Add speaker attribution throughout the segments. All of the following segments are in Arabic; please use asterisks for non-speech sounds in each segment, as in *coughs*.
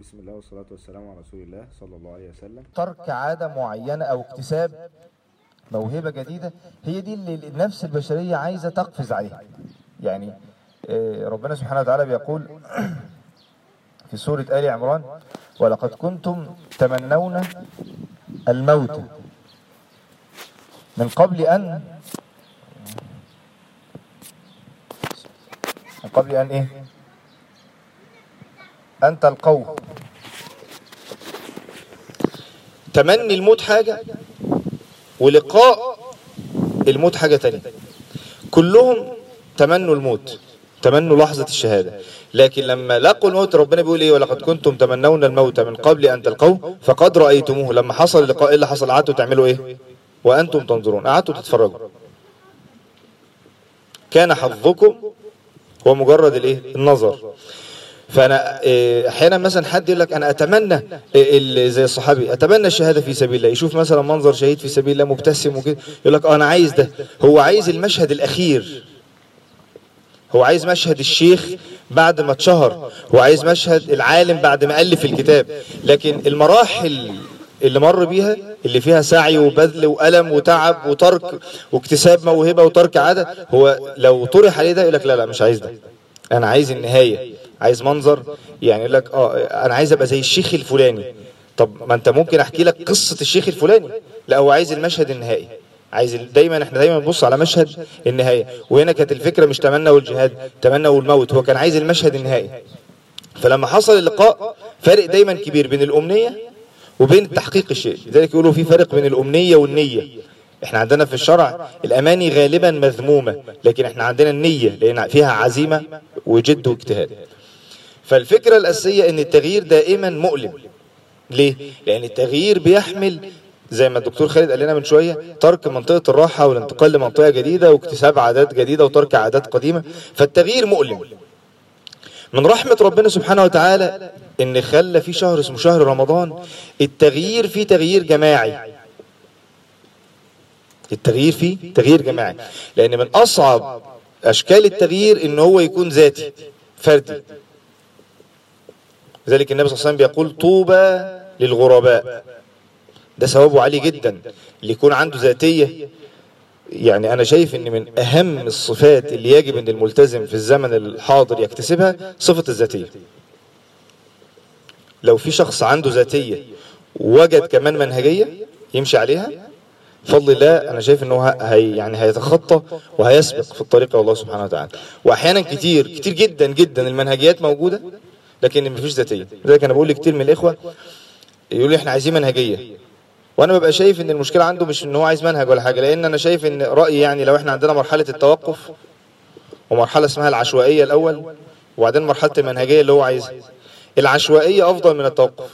Speaker 1: بسم الله والصلاة والسلام على رسول الله صلى الله عليه وسلم.
Speaker 2: ترك عادة معينة أو اكتساب موهبة جديدة هي دي اللي النفس البشرية عايزة تقفز عليها. يعني آه، ربنا سبحانه وتعالى بيقول في سورة آل عمران ولقد كنتم تمنون الموت من قبل أن من قبل أن إيه؟ أن تلقوه. تمني الموت حاجة ولقاء الموت حاجة تانية. كلهم تمنوا الموت تمنوا لحظة الشهادة. لكن لما لقوا الموت ربنا بيقول إيه؟ ولقد كنتم تمنون الموت من قبل أن تلقوه فقد رأيتموه. لما حصل اللقاء إيه اللي حصل؟ قعدتوا تعملوا إيه؟ وأنتم تنظرون. قعدتوا تتفرجوا. كان حظكم هو مجرد الإيه؟ النظر. فأنا إيه، أحيانا مثلا حد يقول لك أنا أتمنى ال- زي الصحابي أتمنى الشهادة في سبيل الله. يشوف مثلا منظر شهيد في سبيل الله مبتسم وكده. يقول لك آه أنا عايز ده. هو عايز المشهد الأخير. هو عايز مشهد الشيخ بعد ما اتشهر. هو عايز مشهد العالم بعد ما ألف الكتاب. لكن المراحل اللي مر بيها اللي فيها سعي وبذل وألم وتعب وترك واكتساب موهبة وترك عادة هو لو طرح عليه ده يقول لك لا لا مش عايز ده. أنا عايز النهاية. عايز منظر يعني يقول لك آه أنا عايز أبقى زي الشيخ الفلاني. طب ما أنت ممكن أحكي لك قصة الشيخ الفلاني. لا هو عايز المشهد النهائي. عايز دايما إحنا دايما بنبص على مشهد النهاية وهنا كانت الفكرة مش تمنى والجهاد تمنى والموت. هو كان عايز المشهد النهائي. فلما حصل اللقاء فرق دايما كبير بين الأمنية وبين تحقيق الشيء. لذلك يقولوا في فرق بين الأمنية والنية. إحنا عندنا في الشرع الأماني غالبا مذمومة لكن إحنا عندنا النية لأن فيها عزيمة وجد واجتهاد. فالفكرة الأساسية إن التغيير دائما مؤلم. ليه؟ لأن التغيير بيحمل زي ما الدكتور خالد قال لنا من شوية ترك منطقة الراحة والانتقال لمنطقة جديدة واكتساب عادات جديدة وترك عادات قديمة. فالتغيير مؤلم. من رحمة ربنا سبحانه وتعالى إن خلى في شهر اسمه شهر رمضان التغيير فيه تغيير جماعي. التغيير فيه تغيير جماعي. لأن من أصعب أشكال التغيير إن هو يكون ذاتي فردي. لذلك النبي صلى الله عليه وسلم بيقول طوبى للغرباء. ده ثوابه عالي جدا. اللي يكون عنده ذاتية. يعني أنا شايف إن من أهم الصفات اللي يجب إن الملتزم في الزمن الحاضر يكتسبها صفة الذاتية. لو في شخص عنده ذاتية ووجد كمان منهجية يمشي عليها بفضل الله أنا شايف إنه ه- هي يعني هيتخطى وهيسبق في الطريق الله سبحانه وتعالى. وأحيانا كتير كتير جدا جدا المنهجيات موجودة لكن مفيش ذاتية. لذلك أنا بقول لكتير من الإخوة يقول لي إحنا عايزين منهجية. وأنا ببقى شايف إن المشكلة عنده مش إن هو عايز منهج ولا حاجة لأن أنا شايف إن رأيي يعني لو إحنا عندنا مرحلة التوقف ومرحلة اسمها العشوائية الأول وبعدين مرحلة المنهجية اللي هو عايزها. العشوائية أفضل من التوقف.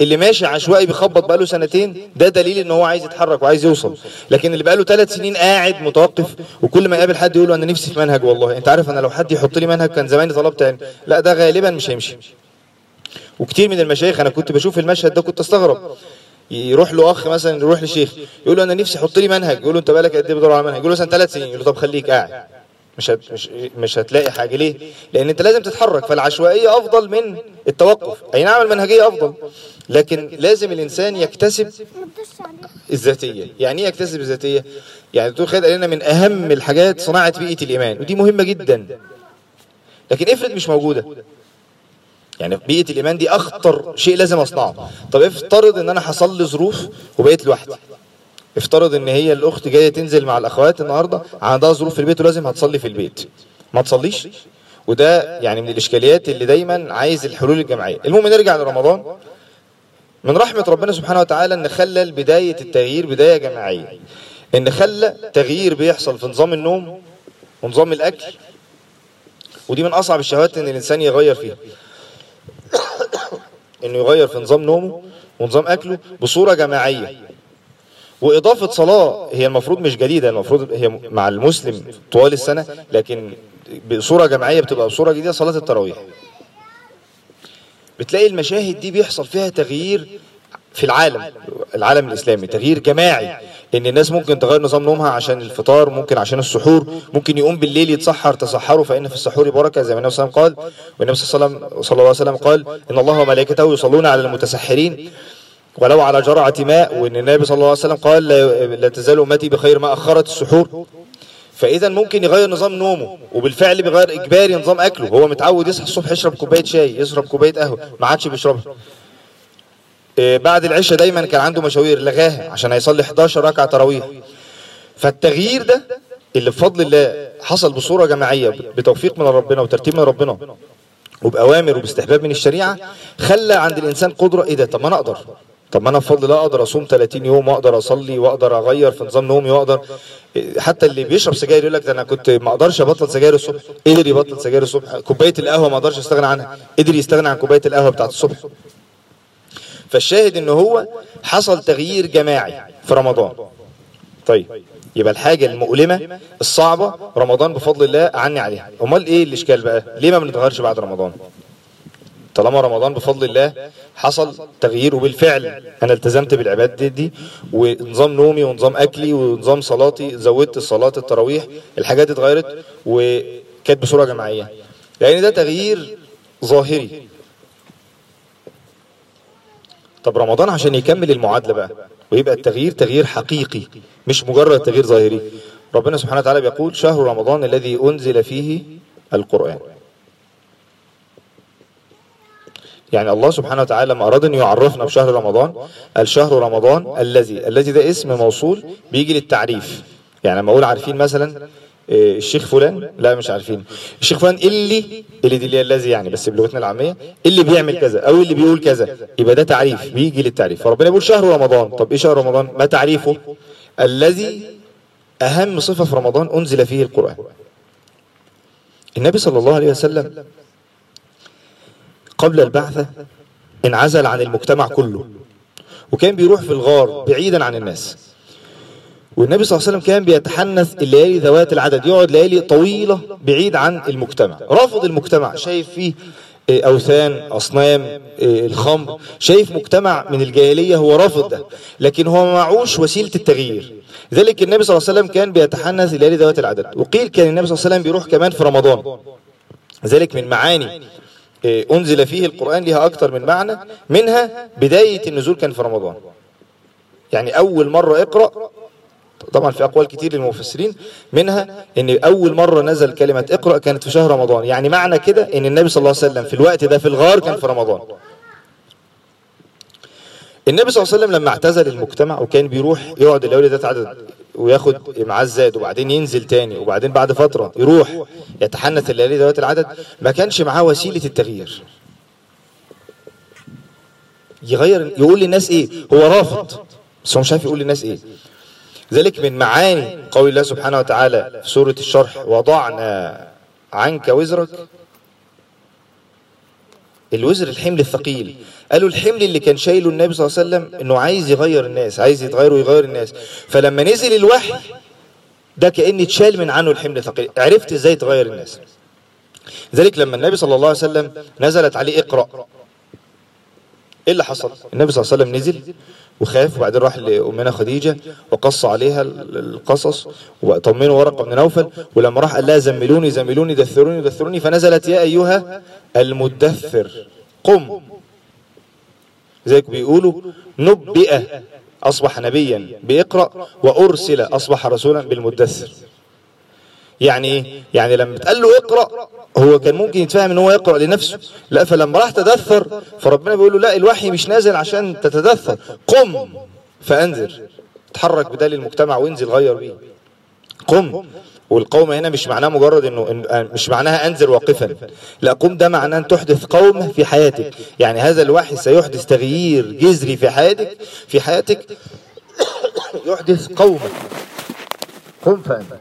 Speaker 2: اللي ماشي عشوائي بيخبط بقاله سنتين ده دليل إن هو عايز يتحرك وعايز يوصل. لكن اللي بقاله ثلاث سنين قاعد متوقف وكل ما يقابل حد يقول له أنا نفسي في منهج والله. أنت عارف أنا لو حد يحط لي منهج كان زماني طلبت يعني لا ده غالبا مش هيمشي. وكتير من المشايخ أنا كنت بشوف المشهد ده كنت أستغرب. يروح له أخ مثلا يروح لشيخ يقول له أنا نفسي حط لي منهج. يقول له أنت بالك قد إيه بتدور على منهج؟ يقول له مثلا ثلاث سنين. يقول له طب خليك قاعد. مش مش مش هتلاقي حاجة. ليه؟ لأن أنت لازم تتحرك فالعشوائية أفضل من التوقف. أي نعم المنهجية أفضل لكن لازم الإنسان يكتسب الذاتية. يعني إيه يكتسب الذاتية؟ يعني الدكتور خالد قال لنا من أهم الحاجات صناعة بيئة الإيمان ودي مهمة جدا. لكن افرض مش موجودة. يعني بيئة الإيمان دي أخطر شيء لازم أصنعه. طب افترض إن أنا حصل لي ظروف وبقيت لوحدي. افترض إن هي الأخت جاية تنزل مع الأخوات النهاردة عندها ظروف في البيت ولازم هتصلي في البيت. ما تصليش؟ وده يعني من الإشكاليات اللي دايما عايز الحلول الجماعية. المهم نرجع لرمضان. من رحمة ربنا سبحانه وتعالى إن خلى بداية التغيير بداية جماعية. إن خلى تغيير بيحصل في نظام النوم ونظام الأكل. ودي من أصعب الشهوات إن الإنسان يغير فيها. *coughs* إنه يغير في نظام نومه ونظام أكله بصورة جماعية. وإضافة صلاة هي المفروض مش جديدة المفروض هي مع المسلم طوال السنة لكن بصورة جماعية بتبقى بصوره جديدة صلاة التراويح. بتلاقي المشاهد دي بيحصل فيها تغيير في العالم العالم الإسلامي تغيير جماعي ان الناس ممكن تغير نظام نومها عشان الفطار ممكن عشان السحور ممكن يقوم بالليل يتسحر تسحروا فإن في السحور بركة زي ما النبي صلى الله عليه وسلم قال والنبي صلى الله عليه وسلم- قال إن الله وملائكته يصلون على المتسحرين. ولو على جرعة ماء وإن النبي صلى الله عليه وسلم قال لا, تزال أمتي بخير ما أخرت السحور. فإذا ممكن يغير نظام نومه وبالفعل بيغير إجباري نظام أكله. هو متعود يصحى الصبح يشرب كوباية شاي يشرب كوباية قهوة ما عادش بيشربها. إيه، بعد العشاء دايما كان عنده مشاوير لغاها عشان هيصلي 11 ركعة تراويح. فالتغيير ده اللي بفضل الله حصل بصورة جماعية بتوفيق من ربنا وترتيب من ربنا وبأوامر وباستحباب من الشريعة خلى عند الإنسان قدرة إيه ده؟ طب ما أنا أقدر. طب ما أنا بفضل الله أقدر أصوم 30 يوم وأقدر أصلي وأقدر أغير في نظام نومي وأقدر إيه، حتى اللي بيشرب سجاير يقول لك ده أنا كنت ما أقدرش أبطل سجاير الصبح قدر يبطل سجاير الصبح كوباية القهوة ما أقدرش أستغنى عنها قدر يستغنى عن كوباية القهوة بتاعت الصبح. فالشاهد إن هو حصل تغيير جماعي في رمضان. طيب يبقى الحاجة المؤلمة الصعبة رمضان بفضل الله أعني عليها. أمال إيه الإشكال بقى؟ ليه ما بنتغيرش بعد رمضان؟ طالما رمضان بفضل الله حصل تغيير وبالفعل أنا التزمت بالعبادات دي, ونظام نومي ونظام أكلي ونظام صلاتي زودت الصلاة التراويح الحاجات اتغيرت وكانت بصورة جماعية. لأن ده تغيير ظاهري. طب رمضان عشان يكمل المعادلة بقى ويبقى التغيير تغيير حقيقي مش مجرد تغيير ظاهري. ربنا سبحانه وتعالى بيقول شهر رمضان الذي أنزل فيه القرآن. يعني الله سبحانه وتعالى لما أراد أن يعرفنا بشهر رمضان الشهر رمضان الذي الذي ده اسم موصول بيجي للتعريف. يعني لما أقول عارفين مثلا إيه، الشيخ فلان لا مش عارفين. الشيخ فلان اللي اللي دي اللي الذي يعني بس بلغتنا العامية اللي بيعمل كذا أو اللي بيقول كذا. يبقى ده تعريف بيجي للتعريف. فربنا يقول شهر رمضان. طب إيه شهر رمضان؟ ما تعريفه؟ الذي أهم صفة في رمضان أنزل فيه القرآن. النبي صلى الله عليه وسلم قبل البعثة انعزل عن المجتمع كله وكان بيروح في الغار بعيدا عن الناس. والنبي صلى الله عليه وسلم كان بيتحنث الليالي ذوات العدد يقعد ليالي طويلة بعيد عن المجتمع. رافض المجتمع شايف فيه إيه، أوثان أصنام إيه، الخمر شايف مجتمع من الجاهلية هو رافض ده لكن هو معوش وسيلة التغيير. ذلك النبي صلى الله عليه وسلم كان بيتحنث الليالي ذوات العدد. وقيل كان النبي صلى الله عليه وسلم بيروح كمان في رمضان. ذلك من معاني أنزل فيه القرآن لها أكتر من معنى منها بداية النزول كان في رمضان. يعني أول مرة اقرأ طبعا في أقوال كتير للمفسرين منها أن أول مرة نزل كلمة اقرأ كانت في شهر رمضان. يعني معنى كده أن النبي صلى الله عليه وسلم في الوقت ده في الغار كان في رمضان. النبي صلى الله عليه وسلم لما اعتزل المجتمع وكان بيروح يقعد الليالي ذات عدد وياخد معاه الزاد وبعدين ينزل تاني وبعدين بعد فترة يروح يتحنث الليالي ذوات العدد ما كانش معاه وسيلة التغيير. يغير يقول للناس إيه؟ هو رافض بس هو مش عارف يقول للناس إيه. ذلك من معاني قول الله سبحانه وتعالى في سورة الشرح وضعنا عنك وزرك. الوزر الحمل الثقيل. قالوا الحمل اللي كان شايله النبي صلى الله عليه وسلم إنه عايز يغير الناس عايز يتغير ويغير الناس. فلما نزل الوحي ده كأن اتشال من عنه الحمل الثقيل. عرفت إزاي تغير الناس. ذلك لما النبي صلى الله عليه وسلم نزلت عليه اقرأ. إيه اللي حصل؟ النبي صلى الله عليه وسلم نزل وخاف وبعدين راح لأمنا خديجة وقص عليها القصص وطمنه ورقة بن نوفل ولما راح قال لها زملوني زملوني دثروني دثروني فنزلت يا أيها المدثر قم. زيك بيقولوا نبئ أصبح نبيا بيقرأ وأرسل أصبح رسولا بالمدثر. يعني إيه؟ يعني لما اتقال له اقرأ هو كان ممكن يتفهم إن هو يقرأ لنفسه. لا فلما راح تدثر فربنا بيقول له لا الوحي مش نازل عشان تتدثر. قم فأنذر اتحرك بدال المجتمع وانزل غير بيه. قم والقوم هنا مش معناه مجرد إنه إن مش معناها انذر واقفا. لا قم ده معناه أن تحدث قوم في حياتك. يعني هذا الوحي سيحدث تغيير جذري في حياتك في حياتك *coughs* يحدث قوما قم فانذر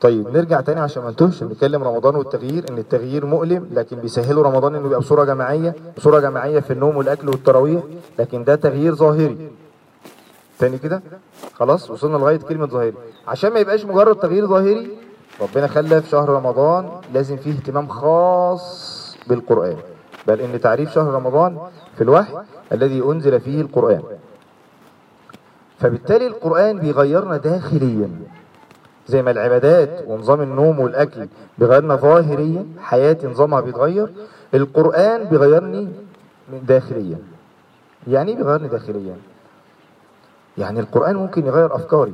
Speaker 2: طيب نرجع تاني عشان ما نتوهش. نتكلم رمضان والتغيير إن التغيير مؤلم لكن بيسهلوا رمضان إنه يبقى بصورة جماعية بصورة جماعية في النوم والأكل والتراويح لكن ده تغيير ظاهري. تاني كده؟ خلاص وصلنا لغاية كلمة ظاهري عشان ما يبقاش مجرد تغيير ظاهري ربنا خلى في شهر رمضان لازم فيه اهتمام خاص بالقرآن. بل إن تعريف شهر رمضان في الوحي الذي أنزل فيه القرآن. فبالتالي القرآن بيغيرنا داخليا. زي ما العبادات ونظام النوم والأكل بيغيرنا ظاهريا حياتي نظامها بيتغير القرآن بيغيرني داخليا. يعني إيه بيغيرني داخليا؟ يعني القرآن ممكن يغير أفكاري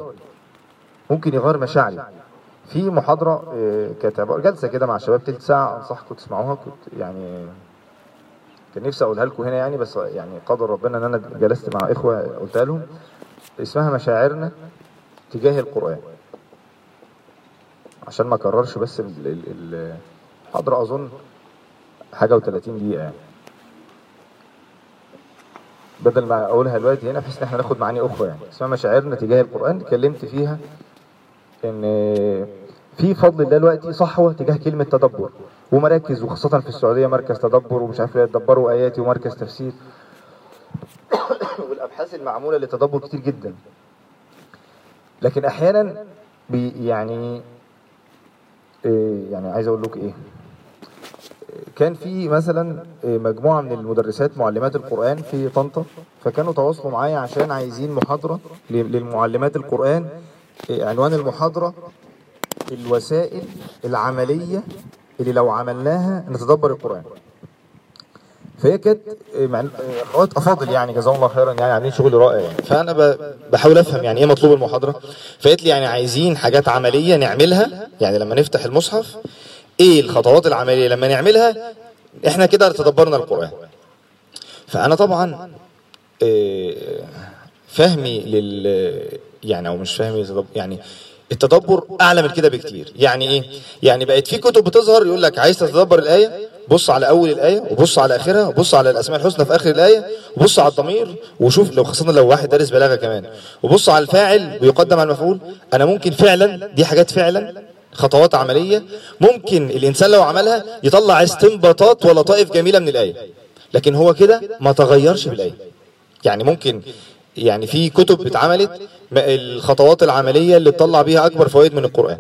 Speaker 2: ممكن يغير مشاعري. في محاضرة آه، عبارة- جلسة كده مع شباب تلت ساعة أنصحكم تسمعوها. كنت يعني كان نفسي أقولها لكم هنا يعني بس يعني قدر ربنا إن أنا جلست مع إخوة قلتها لهم. اسمها مشاعرنا تجاه القرآن. عشان ما أكررش بس ال- ال- ال- المحاضرة أظن حاجة و30 دقيقة يعني. بدل ما أقولها دلوقتي هنا بحيث إن إحنا ناخد معاني أخرى يعني. اسمها مشاعرنا تجاه القرآن اتكلمت فيها إن في فضل الله دلوقتي صحوة تجاه كلمة تدبر. ومراكز وخاصة في السعودية مركز تدبر ومش عارف إيه يتدبروا آياتي ومركز تفسير. *coughs* والأبحاث المعمولة للتدبر كتير جدا. لكن أحيانا بي يعني إيه يعني عايز أقول لك إيه؟ كان في مثلا إيه، مجموعة من المدرسات معلمات القرآن في طنطا فكانوا تواصلوا معايا عشان عايزين محاضرة ل- للمعلمات القرآن. إيه، عنوان المحاضرة الوسائل العملية اللي لو عملناها نتدبر القرآن. فهي كانت إيه، أخوات أفاضل يعني جزاهم الله خيرا يعني عاملين شغل رائع يعني. فأنا بحاول أفهم يعني إيه مطلوب المحاضرة. فقالت لي يعني عايزين حاجات عملية نعملها يعني لما نفتح المصحف إيه الخطوات العملية لما نعملها؟ إحنا كده تدبرنا القرآن. فأنا طبعا إيه، فهمي لل يعني أو مش فهمي يعني التدبر أعلى من كده بكتير. يعني إيه؟ يعني بقت في كتب بتظهر يقول لك عايز تتدبر الآية؟ بص على أول الآية وبص على آخرها وبص على الأسماء الحسنى في آخر الآية وبص على الضمير وشوف لو خاصة لو واحد دارس بلاغة كمان. وبص على الفاعل ويقدم على المفعول. أنا ممكن فعلا دي حاجات فعلا خطوات عملية ممكن الإنسان لو عملها يطلع استنباطات ولطائف جميلة من الايه لكن هو كده ما تغيرش بالايه يعني ممكن يعني في كتب اتعملت الخطوات العملية اللي تطلع بيها أكبر فوائد من القرآن.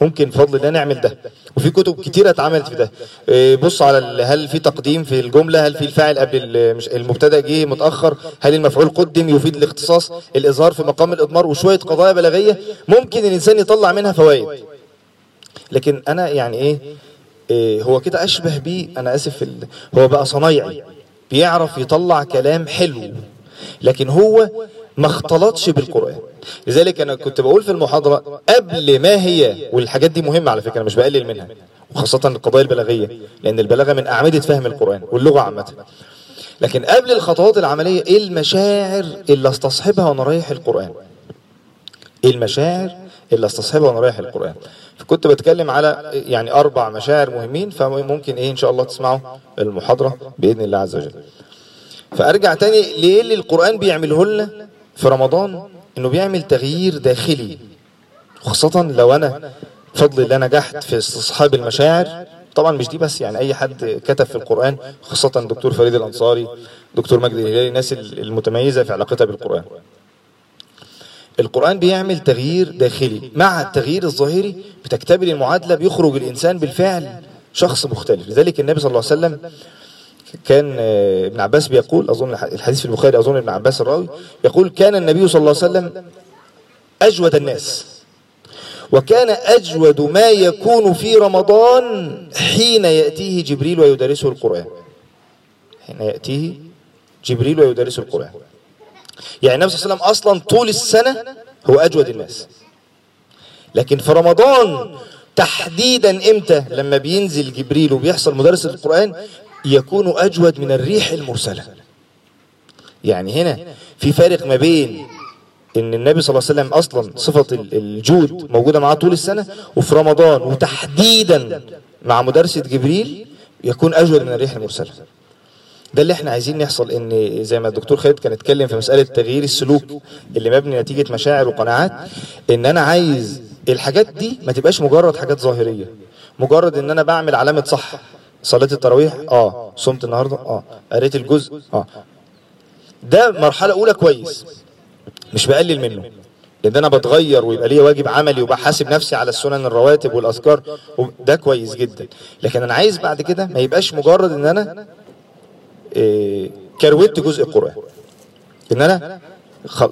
Speaker 2: ممكن بفضل الله نعمل ده. وفي كتب كتيرة اتعملت في ده. إيه، بص على هل في تقديم في الجملة؟ هل في الفاعل قبل مش المبتدأ جه متأخر؟ هل المفعول قدم يفيد الاختصاص؟ الإظهار في مقام الإضمار وشوية قضايا بلاغية. ممكن الإنسان يطلع منها فوائد. لكن أنا يعني إيه, إيه هو كده أشبه بيه. في ال- هو بقى صنايعي بيعرف يطلع كلام حلو لكن هو ما اختلطش بالقرآن. لذلك أنا كنت بقول في المحاضرة قبل ما هي والحاجات دي مهمة على فكرة أنا مش بقلل منها وخاصة القضايا البلاغية لأن البلاغة من أعمدة فهم القرآن واللغة عامة. لكن قبل الخطوات العملية إيه المشاعر اللي أستصحبها وأنا رايح القرآن؟ إيه المشاعر اللي استصحبها وأنا رايح القرآن. فكنت بتكلم على يعني أربع مشاعر مهمين فممكن إيه إن شاء الله تسمعوا المحاضرة بإذن الله عز وجل. فأرجع تاني ليه اللي القرآن بيعمله لنا في رمضان؟ إنه بيعمل تغيير داخلي. خاصة لو أنا بفضل الله نجحت في استصحاب المشاعر طبعا مش دي بس يعني أي حد كتب في القرآن خاصة الدكتور فريد الأنصاري دكتور مجدي الهلالي الناس المتميزة في علاقتها بالقرآن. القرآن بيعمل تغيير داخلي. مع التغيير الظاهري بتكتمل المعادلة بيخرج الإنسان بالفعل شخص مختلف. لذلك النبي صلى الله عليه وسلم كان آه، ابن عباس بيقول أظن الحديث في البخاري أظن ابن عباس الراوي يقول كان النبي صلى الله عليه وسلم أجود الناس وكان أجود ما يكون في رمضان حين يأتيه جبريل ويدرسه القرآن. حين يأتيه جبريل ويدرسه القرآن. يعني النبي صلى الله عليه وسلم أصلا طول السنة هو أجود الناس. لكن في رمضان تحديدا إمتى؟ لما بينزل جبريل وبيحصل مدرس القرآن يكون أجود من الريح المرسلة. يعني هنا في فارق ما بين إن النبي صلى الله عليه وسلم أصلا صفة ال- الجود موجودة معاه طول السنة وفي رمضان وتحديدا مع مدرسة جبريل يكون أجود من الريح المرسلة. ده اللي إحنا عايزين يحصل إن زي ما الدكتور خالد كان اتكلم في مسألة تغيير السلوك اللي مبني نتيجة مشاعر وقناعات إن أنا عايز الحاجات دي ما تبقاش مجرد حاجات ظاهرية. مجرد إن أنا بعمل علامة صح. صليت التراويح؟ آه. صمت النهارده؟ آه. قريت الجزء؟ آه. ده مرحلة أولى كويس. مش بقلل منه. لأن أنا بتغير ويبقى ليا واجب عملي وبحاسب نفسي على السنن الرواتب والأذكار ده كويس جدا. لكن أنا عايز بعد كده ما يبقاش مجرد إن أنا كروت جزء القرآن إن أنا خل...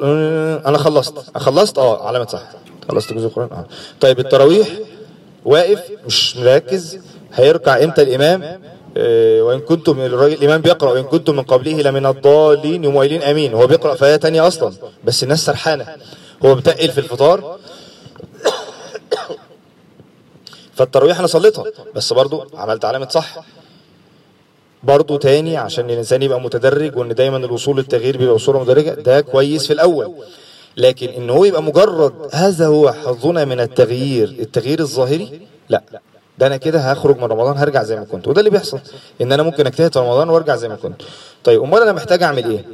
Speaker 2: أنا خلصت. خلصت؟ آه علامه صح خلصت جزء القران آه. طيب التراويح؟ واقف مش مركز. هيركع إمتى الإمام؟ آه، وإن كنتم الإمام بيقرأ. وإن كنتم من قبله لمن الضالين يقوموا قايلين آمين. هو بيقرأ في آية تانية أصلا. بس الناس سرحانة. هو متقل في الفطار. *coughs* فالتراويح أنا صليتها. بس برضو عملت علامة صح. برضو تاني عشان الإنسان يبقى متدرج وإن دايما الوصول للتغيير بيبقى بصورة مدرجة ده كويس في الأول. لكن إن هو يبقى مجرد هذا هو حظنا من التغيير التغيير الظاهري لا. ده أنا كده هخرج من رمضان هرجع زي ما كنت. وده اللي بيحصل إن أنا ممكن أجتهد في رمضان وأرجع زي ما كنت. طيب أمال أنا محتاج أعمل إيه؟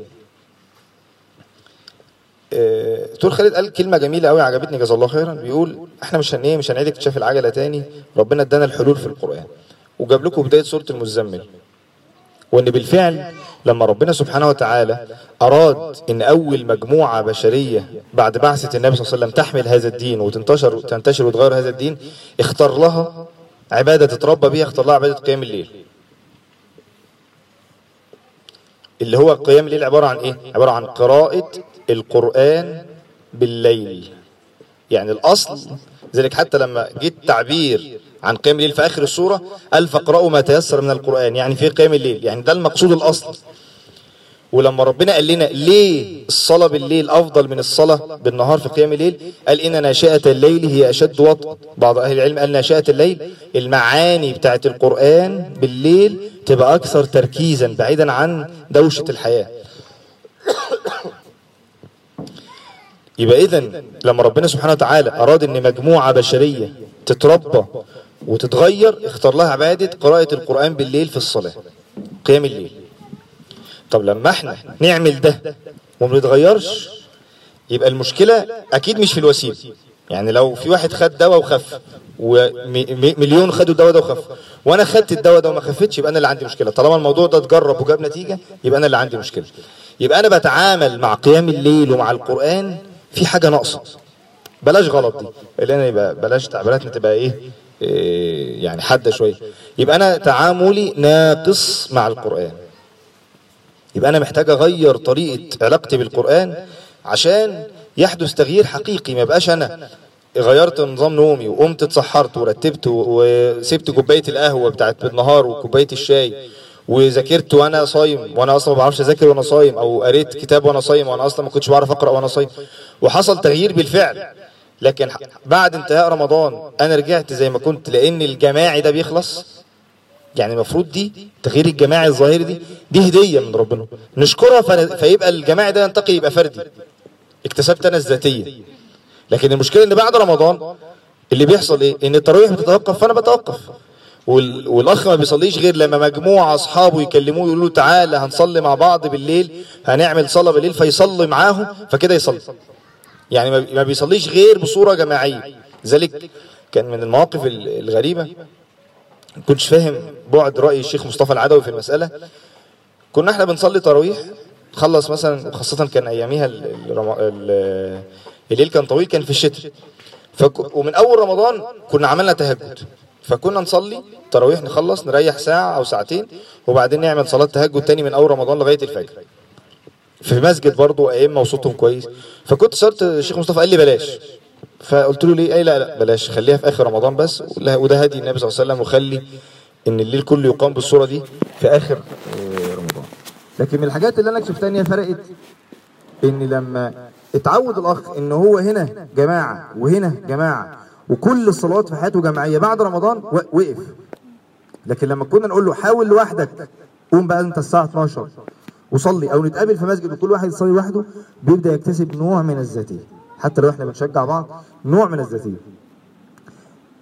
Speaker 2: آه، دكتور خالد قال كلمة جميلة قوي عجبتني جزاه الله خيرا. بيقول إحنا مش هن إيه مش هنعيد اكتشاف العجلة تاني ربنا ادانا الحلول في القرآن. وجاب لكم بداية سورة المزمل. وإن بالفعل لما ربنا سبحانه وتعالى أراد إن أول مجموعة بشرية بعد بعثة النبي صلى الله عليه وسلم تحمل هذا الدين وتنتشر تنتشر وتغير هذا الدين اختار لها عبادة تتربى بيها اختار لها عبادة قيام الليل. اللي هو قيام الليل عبارة عن إيه؟ عبارة عن قراءة القرآن بالليل. يعني الأصل ذلك حتى لما جه التعبير عن قيام الليل في آخر السورة قال فاقرأوا ما تيسر من القرآن يعني في قيام الليل يعني ده المقصود الأصل. ولما ربنا قال لنا ليه الصلاة بالليل أفضل من الصلاة بالنهار في قيام الليل قال إن ناشئة الليل هي أشد وطئ بعض أهل العلم قال ناشئة الليل المعاني بتاعت القرآن بالليل تبقى أكثر تركيزا بعيدا عن دوشة الحياة. يبقى إذا لما ربنا سبحانه وتعالى أراد إن مجموعة بشرية تتربى وتتغير اختار لها عبادة قراءة القرآن بالليل في الصلاة قيام الليل. طب لما إحنا نعمل ده وما نتغيرش يبقى المشكلة أكيد مش في الوسيلة. يعني لو في واحد خد دواء وخف ومليون خدوا الدواء ده وخف وأنا خدت الدواء ده وما خفتش يبقى أنا اللي عندي مشكلة. طالما الموضوع ده اتجرب وجاب نتيجة يبقى أنا اللي عندي مشكلة. يبقى أنا بتعامل مع قيام الليل ومع القرآن في حاجة ناقصة. بلاش غلط دي. اللي أنا يبقى بلاش تعبيراتنا تبقى إيه, يعني حادة شوية يبقى أنا تعاملي ناقص مع القرآن. يبقى أنا محتاج أغير طريقة علاقتي بالقرآن عشان يحدث تغيير حقيقي ما يبقاش أنا غيرت نظام نومي وقمت اتسحرت ورتبت وسبت كوباية القهوة بتاعت بالنهار وكوباية الشاي وذاكرت وأنا صايم وأنا أصلا ما بعرفش أذاكر وأنا صايم أو قريت كتاب وأنا صايم وأنا أصلا ما كنتش بعرف أقرأ وأنا صايم. وحصل تغيير بالفعل. لكن بعد انتهاء رمضان أنا رجعت زي ما كنت لأن الجماعي ده بيخلص. يعني المفروض دي تغيير الجماعي الظاهري دي دي هدية من ربنا. نشكرها فيبقى الجماعي ده ينتقي يبقى فردي. اكتسبت أنا الذاتية. لكن المشكلة إن بعد رمضان اللي بيحصل إيه؟ إن التراويح بتتوقف فأنا بتوقف. وال... والأخ ما بيصليش غير لما مجموعة أصحابه يكلموه يقولوا له تعالى هنصلي مع بعض بالليل هنعمل صلاة بالليل فيصلي معاهم فكده يصلي. يعني ما بيصليش غير بصورة جماعية. ذلك كان من المواقف الغريبة. كنتش فاهم بعد رأي الشيخ مصطفى العدوي في المسألة. كنا إحنا بنصلي تراويح. خلص مثلا وخاصة كان أياميها الليل كان طويل كان في الشتاء. فك... ومن أول رمضان كنا عملنا تهجد. فكنا نصلي تراويح نخلص نريح ساعة أو ساعتين وبعدين نعمل صلاة تهجد تاني من أول رمضان لغاية الفجر. في مسجد برضه أئمة وصوتهم كويس. فكنت صرت الشيخ مصطفى قال لي بلاش. فقلت له ليه؟ اي لا لا بلاش خليها في آخر رمضان بس. وده هدي النبي صلى الله عليه وسلم وخلي إن الليل كله يقام بالصورة دي في آخر رمضان. لكن من الحاجات اللي أنا شفتها إن هي فرقت إن لما اتعود الأخ إن هو هنا جماعة وهنا جماعة وكل الصلوات في حياته جماعية بعد رمضان وقف. لكن لما كنا نقول له حاول لوحدك قوم بقى أنت الساعة 12 وصلي أو نتقابل في مسجد وكل واحد يصلي لوحده بيبدأ يكتسب نوع من الذاتيه حتى لو إحنا بنشجع بعض نوع من الذاتيه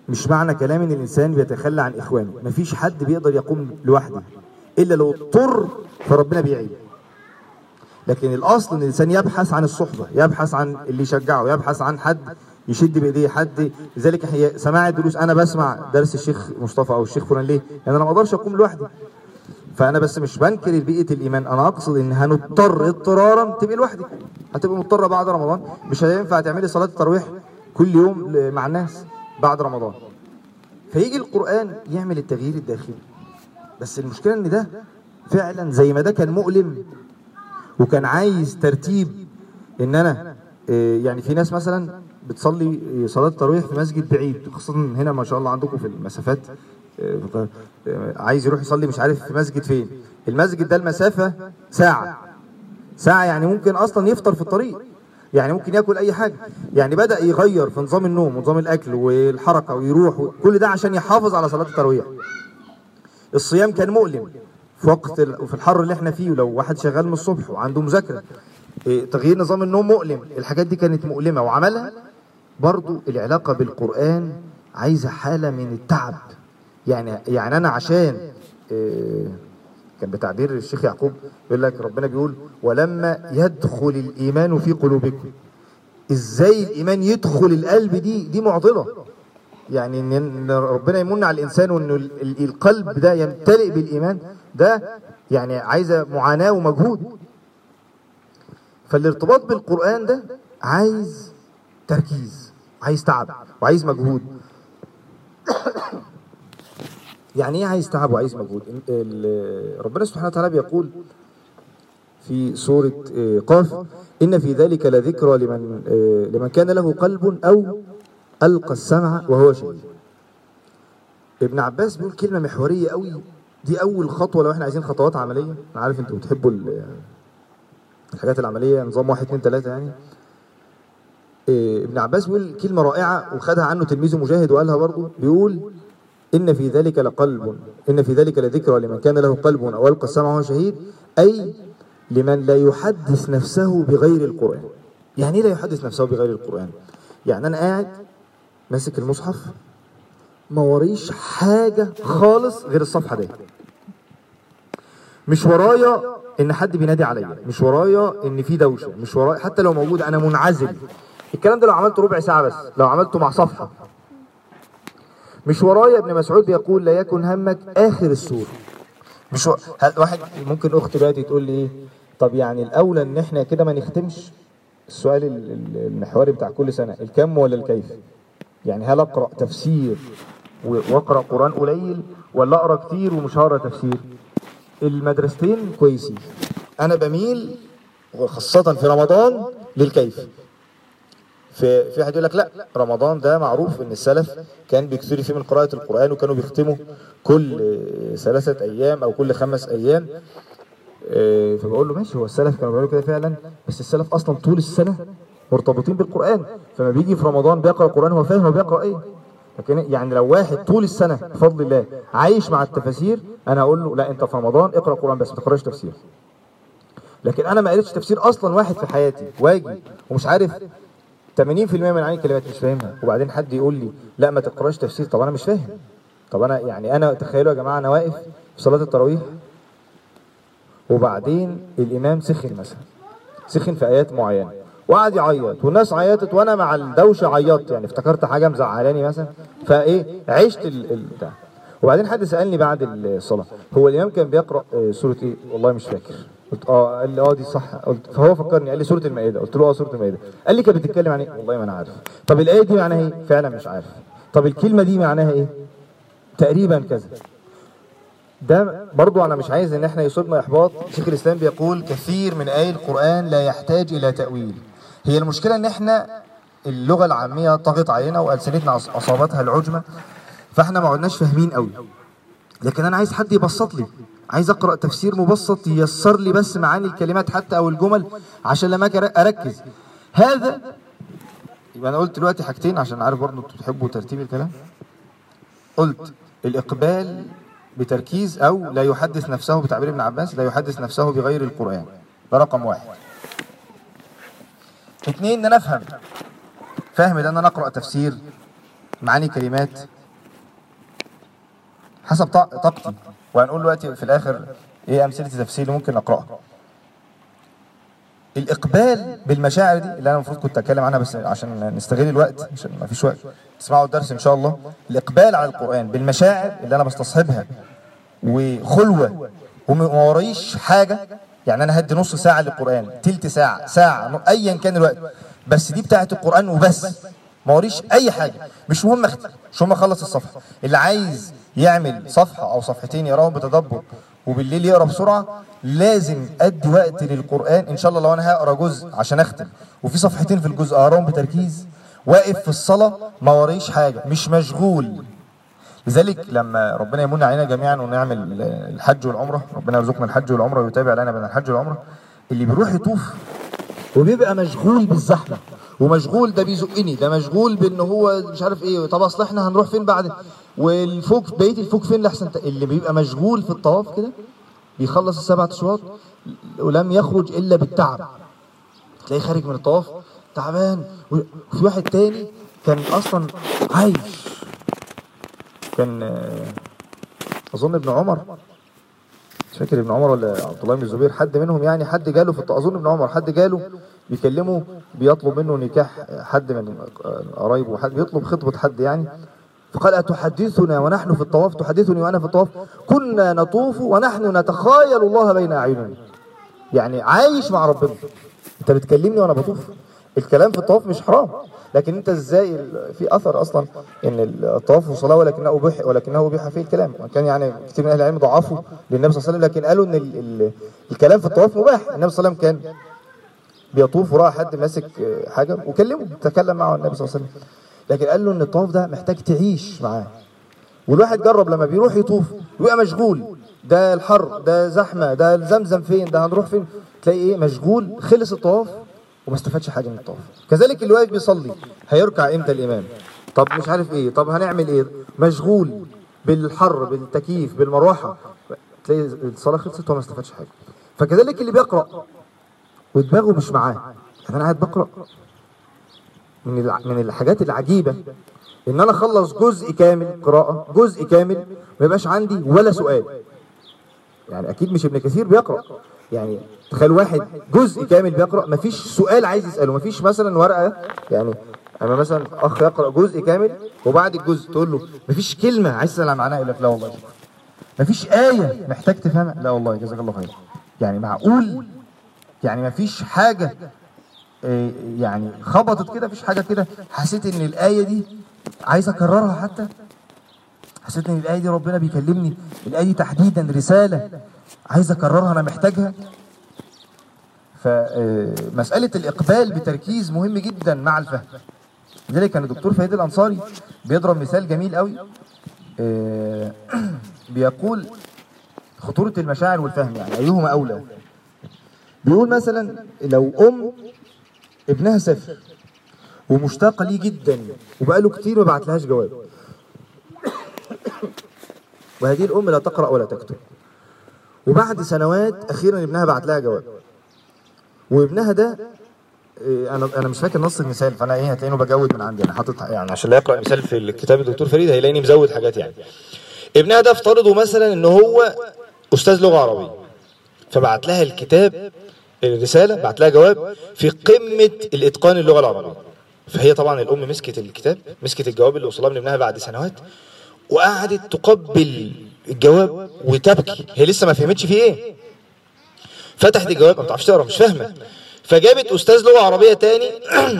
Speaker 2: مش معنى كلام إن الإنسان بيتخلى عن إخوانه. مفيش حد بيقدر يقوم لوحده إلا لو اضطر فربنا بيعين لكن الأصل إن الإنسان يبحث عن الصحبة يبحث عن اللي يشجعه يبحث عن حد يشد بإيديه حد. لذلك سماع الدروس. أنا بسمع درس الشيخ مصطفى أو الشيخ فلان ليه؟ لأن أنا ما أقدرش أقوم لوحدي. فأنا بس مش بنكر بيئة الإيمان. أنا أقصد إن هنضطر اضطرارا تبقى لوحدك. هتبقى مضطره بعد رمضان. مش هينفع تعملي صلاة التراويح كل يوم مع الناس بعد رمضان. فيجي القرآن يعمل التغيير الداخلي. بس المشكلة إن ده فعلا زي ما ده كان مؤلم وكان عايز ترتيب إن أنا آه، يعني في ناس مثلا بتصلي صلاة التراويح في مسجد بعيد خاصة هنا ما شاء الله عندكم في المسافات. عايز يروح يصلي مش عارف في مسجد فين. المسجد ده المسافة ساعة. ساعة يعني ممكن أصلا يفطر في الطريق. يعني ممكن ياكل أي حاجة. يعني بدأ يغير في نظام النوم ونظام الأكل والحركة ويروح كل ده عشان يحافظ على صلاة التراويح الصيام كان مؤلم في وقت وفي الحر اللي إحنا فيه ولو واحد شغال من الصبح وعنده مذاكرة. إيه، تغيير نظام النوم مؤلم. الحاجات دي كانت مؤلمة. وعملها برضو العلاقة بالقرآن عايزة حالة من التعب. يعني يعني أنا عشان إيه، كان بتعبير الشيخ يعقوب يقول لك ربنا بيقول ولما يدخل الإيمان في قلوبكم. إزاي الإيمان يدخل القلب دي دي معضلة. يعني إن ربنا يمن على الإنسان وإن ال- ال- القلب ده يمتلئ بالإيمان ده يعني عايزة معاناة ومجهود. فالارتباط بالقرآن ده عايز تركيز عايز تعب وعايز مجهود. *coughs* يعني إيه عايز تعب وعايز مجهود؟ ربنا سبحانه وتعالى بيقول في سورة آه، قاف إن في ذلك لذكرى لمن آه، لمن كان له قلب أو ألقى السمع وهو شهيد. ابن عباس بيقول كلمة محورية قوي. دي أول خطوة لو إحنا عايزين خطوات عملية. أنا عارف أنتوا بتحبوا ال- الحاجات العملية نظام واحد اتنين تلاتة يعني. آه، ابن عباس بيقول كلمة رائعة وخدها عنه تلميذه مجاهد وقالها برضه. بيقول إن في ذلك لقلب إن في ذلك لذكرى لمن كان له قلب أو ألقى السمع وهو شهيد أي لمن لا يحدث نفسه بغير القرآن. يعني إيه لا يحدث نفسه بغير القرآن؟ يعني أنا قاعد ماسك المصحف ما وريش حاجة خالص غير الصفحة دي. مش ورايا إن حد بينادي عليا مش ورايا إن في دوشة مش ورايا حتى لو موجود أنا منعزل. الكلام ده لو عملته ربع ساعة بس لو عملته مع صفحة. مش ورايا ابن مسعود بيقول لا يكن همك آخر السوره مش و... واحد ممكن اخت دلوقتي تقول لي إيه؟ طب يعني الأولى إن إحنا كده ما نختمش؟ السؤال ال- ال- المحوري بتاع كل سنة الكم ولا الكيف؟ يعني هل أقرأ تفسير وأقرأ قرآن قليل ولا أقرأ كتير ومش هقرأ تفسير؟ المدرستين كويسين. أنا بميل وخاصه في رمضان للكيف. في في واحد يقول لك لا رمضان ده معروف إن السلف كان بيكثروا فيه من قراءة القرآن وكانوا بيختموا كل ثلاثة أيام أو كل خمس أيام. آه، فبقول له ماشي هو السلف كانوا بيعملوا كده فعلا بس السلف أصلا طول السنة مرتبطين بالقرآن. فما بيجي في رمضان بيقرأ القرآن هو فاهم هو بيقرأ إيه؟ لكن يعني لو واحد طول السنة بفضل الله عايش مع التفاسير أنا أقول له لا أنت في رمضان اقرأ قرآن بس ما تقرأش تفسير. لكن أنا ما قريتش تفسير أصلا واحد في حياتي واجي ومش عارف 80% من معاني الكلمات مش فاهمها. وبعدين حد يقول لي لا ما تقراش تفسير. طب أنا مش فاهم. طب أنا يعني أنا تخيلوا يا جماعة أنا واقف في صلاة التراويح وبعدين الإمام سخن مثلا سخن في آيات معينة وقعد يعيط والناس عيطت وأنا مع الدوشة عيطت. يعني افتكرت حاجة مزعلاني مثلا. فإيه؟ عشت ال- ال- بتاع وبعدين حد سألني بعد الصلاة هو الإمام كان بيقرأ آه، سورة إيه؟ والله مش فاكر. قلت آه قال لي آه دي صح. قلت فهو فكرني قال لي سوره المائدة. قلت له آه سوره المائدة. قال لي كانت بتتكلم عن إيه؟ والله ما أنا عارف. طب الآية دي معناها إيه؟ فعلا مش عارف. طب الكلمة دي معناها إيه؟ تقريبا كذا. ده برضو أنا مش عايز إن إحنا يصيبنا إحباط. شيخ الإسلام بيقول كثير من اي القرآن لا يحتاج إلى تأويل. هي المشكلة إن إحنا اللغة العامية طغت علينا وألسنتنا أصابتها العجمة فإحنا ما عدناش فاهمين قوي لكن أنا عايز حد يبسط لي. عايز أقرأ تفسير مبسط ييسر لي بس معاني الكلمات حتى أو الجمل عشان لما أجي أركز. هذا يبقى أنا قلت دلوقتي حاجتين عشان عارف برضه أنتوا بتحبوا ترتيب الكلام. قلت الإقبال بتركيز أو لا يحدث نفسه بتعبير ابن عباس لا يحدث نفسه بغير القرآن. ده رقم واحد. اتنين إن أنا أفهم. فاهم إن أنا اقرا تفسير معاني كلمات. حسب طا- طاقتي. وهنقول دلوقتي في الآخر إيه أمثلة التفسير اللي ممكن اقراها الإقبال بالمشاعر دي اللي أنا المفروض كنت أتكلم عنها بس عشان نستغل الوقت عشان ما فيش وقت تسمعوا الدرس إن شاء الله. الإقبال على القرآن بالمشاعر اللي أنا بستصحبها وخلوة وما ورايش حاجة يعني أنا هدي نص ساعة للقرآن تلت ساعة ساعة ايا كان الوقت بس دي بتاعة القرآن وبس. ما وريش أي حاجة. مش مهم اختم مش مهم أخلص الصفحة. اللي عايز يعمل صفحة أو صفحتين يقراهم بتدبر وبالليل يقرأ بسرعة لازم أدي وقت للقرآن. إن شاء الله لو أنا هقرأ جزء عشان أختم. وفي صفحتين في الجزء أقراهم بتركيز. واقف في الصلاة ما وريش حاجة. مش مشغول. لذلك لما ربنا يمن علينا جميعا ونعمل الحج والعمرة ربنا يرزقنا الحج والعمرة ويتابع لنا بين الحج والعمرة اللي بيروح يطوف وبيبقى مشغول بالزحمة. ومشغول ده بيزقني ده مشغول بان هو مش عارف إيه طب أصل إحنا هنروح فين بعد؟ والفوق بقية الفوق فين لحسن اللي بيبقى مشغول في الطواف كده بيخلص السبع أشواط ولم يخرج إلا بالتعب. تلاقيه خارج من الطواف تعبان وفي واحد تاني كان أصلا عايش. كان أظن ابن عمر مش فاكر ابن عمر ولا عبد الله بن الزبير حد منهم يعني حد جاله في أظن ابن عمر حد جاله بيكلمه بيطلب منه نكاح حد من قرايبه حد بيطلب خطبة حد يعني. فقال أتحدثنا ونحن في الطواف؟ تحدثني وأنا في الطواف. كنا نطوف ونحن نتخايل الله بين أعيننا. يعني عايش مع ربنا. أنت بتكلمني وأنا بطوف. الكلام في الطواف مش حرام. لكن أنت إزاي في أثر أصلا إن الطواف صلاه ولكنه ابيح ولكنه ابيح فيه الكلام. وكان يعني كثير من أهل العلم ضعفوا للنبي صلى الله عليه وسلم لكن قالوا إن ال ال الكلام في الطواف مباح. النبي صلى الله عليه وسلم كان بيطوف وراى حد ماسك آه، حاجة وكلمه تكلم معه النبي صلى الله عليه وسلم. لكن قال له إن الطواف ده محتاج تعيش معاه. والواحد جرب لما بيروح يطوف يبقى مشغول. ده الحر ده زحمة ده زمزم فين ده هنروح فين؟ تلاقي إيه؟ مشغول خلص الطواف وما استفادش حاجة من الطواف. كذلك اللي واقف بيصلي هيركع إمتى الإمام؟ طب مش عارف إيه طب هنعمل إيه؟ مشغول بالحر بالتكييف بالمروحة. تلاقي الصلاة خلصت وما استفادش حاجة. فكذلك اللي بيقرأ ودماغه مش معاه. أنا قاعد بقرأ. من. من الحاجات العجيبة إن أنا أخلص جزء كامل قراءة جزء كامل ما يبقاش عندي ولا سؤال. يعني أكيد مش ابن كثير بيقرأ. يعني تخيل واحد جزء كامل بيقرأ مفيش سؤال عايز يسأله. مفيش مثلا ورقة يعني أما مثلا أخ يقرأ جزء كامل وبعد الجزء تقول له مفيش كلمة عايز تسأل عن معناها يقول لك لا والله. مفيش آية محتاج تفهمها. لا والله جزاك الله خير يعني معقول يعني مفيش حاجة إيه، يعني خبطت كده مفيش حاجة كده. حسيت إن الآية دي عايز أكررها حتى. حسيت إن الآية دي ربنا بيكلمني الآية دي تحديدا رسالة عايز أكررها أنا محتاجها. فمساله الإقبال بتركيز مهم جدا مع الفهم. لذلك كان الدكتور فهيد الأنصاري بيضرب مثال جميل قوي. آه، *clears throat* بيقول خطورة المشاعر والفهم يعني أيهما أولى؟ بيقول مثلا لو أم ابنها سافر ومشتاقة ليه جدا وبقاله كتير ما بعتلهاش جواب. *coughs* وهذه الأم لا تقرأ ولا تكتب. وبعد سنوات أخيرا ابنها بعت لها جواب. وابنها ده إيه، أنا أنا مش فاكر نص المثال فأنا إيه هتلاقيني بجود من عندي أنا حاطط يعني عشان لا يقرأ مثال في الكتاب الدكتور فريد هيلاقيني مزود حاجات يعني. ابنها ده افترضوا مثلا إن هو أستاذ لغة عربية فبعت لها الكتاب الرسالة بعت لها جواب في قمة الإتقان اللغة العربية. فهي طبعا الأم مسكت الكتاب مسكت الجواب اللي وصلها من ابنها بعد سنوات وقعدت تقبل الجواب وتبكي. هي لسه ما فهمتش فيه إيه. فتحت الجواب ما بتعرفش تقرا مش فاهمة. فجابت أستاذ لغة عربية تاني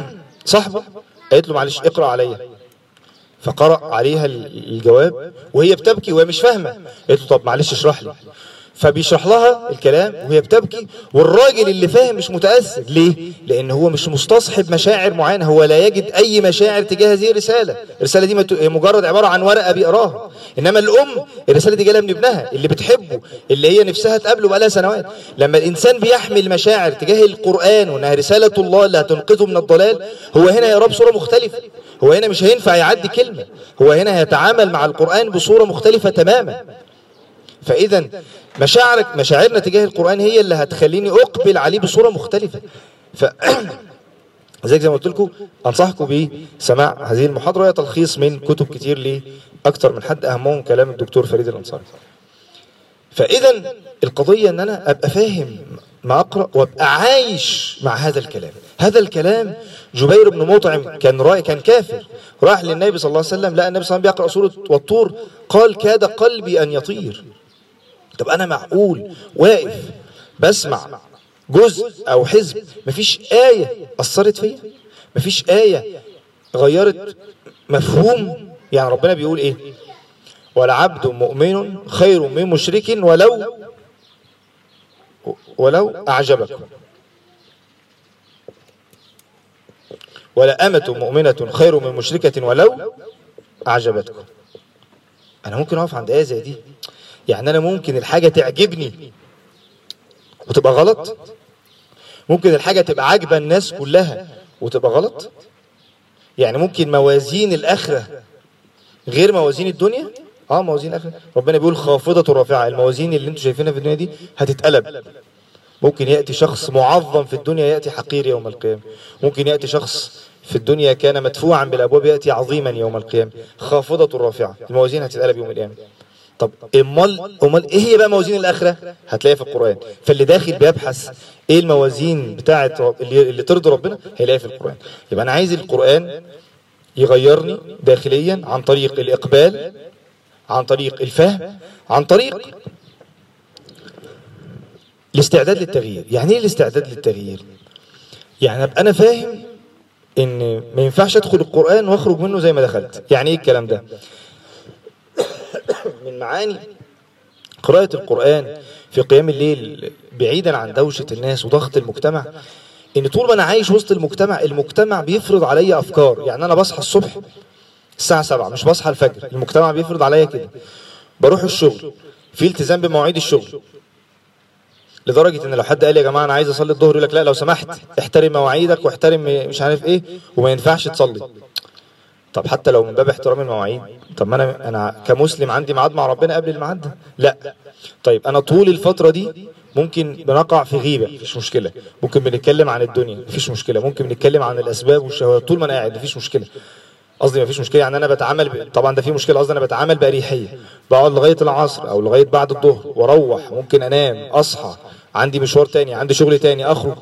Speaker 2: *clears throat* صاحبة قالت له معلش اقرأ عليا. فقرأ عليها الجواب وهي بتبكي وهي مش فاهمة. قالت له طب معلش اشرح لي. فبيشرح لها الكلام وهي بتبكي والراجل اللي فاهم مش متأثر. ليه؟ لأن هو مش مستصحب مشاعر معينة هو لا يجد أي مشاعر تجاه هذه الرسالة، الرسالة دي مجرد عبارة عن ورقة بيقراها، إنما الأم الرسالة دي جاية من ابنها اللي بتحبه اللي هي نفسها تقابله بقالها سنوات، لما الإنسان بيحمل مشاعر تجاه القرآن وإنها رسالة الله اللي هتنقذه من الضلال هو هنا يراه بصوره مختلفة، هو هنا مش هينفع يعدي كلمة، هو هنا هيتعامل مع القرآن بصورة مختلفة تماما. فاذا مشاعرك مشاعرنا تجاه القرآن هي اللي هتخليني أقبل عليه بصورة مختلفة. ف *clears throat* زي زي ما قلت لكم أنصحكم بسماع هذه المحاضرة. تلخيص من كتب كتير لاكثر من حد. اهمهم كلام الدكتور فريد الأنصاري. فإذا القضية إن أنا أبقى فاهم ما أقرأ وأبقى عايش مع هذا الكلام. هذا الكلام جبير بن مطعم كان راي كان كافر. راح للنبي صلى الله عليه وسلم لقى النبي صلى الله عليه وسلم بيقرأ سورة والطور قال كاد قلبي أن يطير. طب أنا معقول؟ واقف؟ بسمع. جزء أو حزب؟ مفيش آية أثرت فيا؟ مفيش آية غيرت مفهوم؟ يعني ربنا بيقول إيه؟ ولعبد مؤمن خير من مشرك ولو ولو أعجبكم. ولا أمة مؤمنة خير من مشركة ولو أعجبتكم. أنا ممكن أقف عند آية زي دي؟ يعني أنا ممكن الحاجة تعجبني وتبقى غلط؟ ممكن الحاجة تبقى عاجبة الناس كلها وتبقى غلط؟ يعني ممكن موازين الآخرة غير موازين الدنيا؟ آه موازين الآخرة. ربنا بيقول خافضة رافعة. الموازين اللي أنتوا شايفينها في الدنيا دي هتتقلب. ممكن يأتي شخص معظم في الدنيا يأتي حقير يوم القيامة. ممكن يأتي شخص في الدنيا كان مدفوعا بالأبواب يأتي عظيما يوم القيامة. خافضة رافعة. الموازين هتتقلب يوم القيامة. طب امال امال إيه هي بقى موازين الآخرة؟ هتلاقيها في القرآن. فاللي داخل بيبحث إيه الموازين بتاعه اللي, اللي ترضي ربنا هيلاقيها في القرآن. يبقى أنا عايز القرآن يغيرني داخليا عن طريق الإقبال عن طريق الفهم عن طريق الاستعداد للتغيير. يعني إيه الاستعداد للتغيير؟ يعني أبقى أنا فاهم إن ما ينفعش أدخل القرآن وأخرج منه زي ما دخلت. يعني إيه الكلام ده؟ *coughs* من معاني قراءة القرآن في قيام الليل بعيدا عن دوشة الناس وضغط المجتمع إن طول ما أنا عايش وسط المجتمع المجتمع بيفرض عليا أفكار. يعني أنا بصحى الصبح الساعة سبعة مش بصحى الفجر المجتمع بيفرض عليا كده. بروح الشغل في التزام بمواعيد الشغل لدرجة إن لو حد قال يا جماعة أنا عايز أصلي الظهر يقول لك لا لو سمحت احترم مواعيدك واحترم مش عارف إيه وما ينفعش تصلي. طب حتى لو من باب احترام المواعيد طب ما أنا أنا كمسلم عندي ميعاد مع ربنا قبل الميعاد؟ ده لا. طيب أنا طول الفترة دي ممكن بنقع في غيبة مفيش مشكلة. ممكن بنتكلم عن الدنيا مفيش مشكلة. ممكن بنتكلم عن الأسباب والشهوات طول ما أنا قاعد مفيش مشكلة. قصدي مفيش مشكلة يعني أنا بتعامل ب... طبعا ده في مشكلة قصدي أنا بتعامل بأريحية. بقعد لغاية العصر أو لغاية بعد الظهر وأروح ممكن أنام أصحى عندي مشوار تاني عندي شغل تاني أخرج.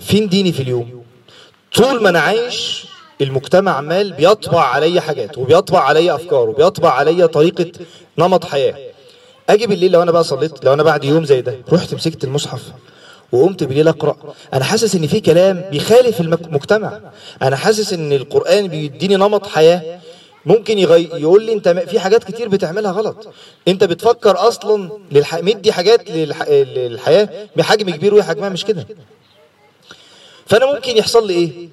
Speaker 2: فين ديني في اليوم؟ طول ما أنا عايش المجتمع عمال بيطبع عليا حاجات وبيطبع عليا أفكار وبيطبع عليا طريقة نمط حياة. أجي بالليل لو أنا بقى صليت لو أنا بعد يوم زي ده رحت مسكت المصحف وقمت بالليل أقرأ أنا حاسس إن في كلام بيخالف المجتمع أنا حاسس إن القرآن بيديني نمط حياة. ممكن يغي... يقول لي أنت في حاجات كتير بتعملها غلط. أنت بتفكر أصلا للح... مدي حاجات للح... للحياة بحجم كبير وهي حجمها مش كده. فأنا ممكن يحصل لي إيه؟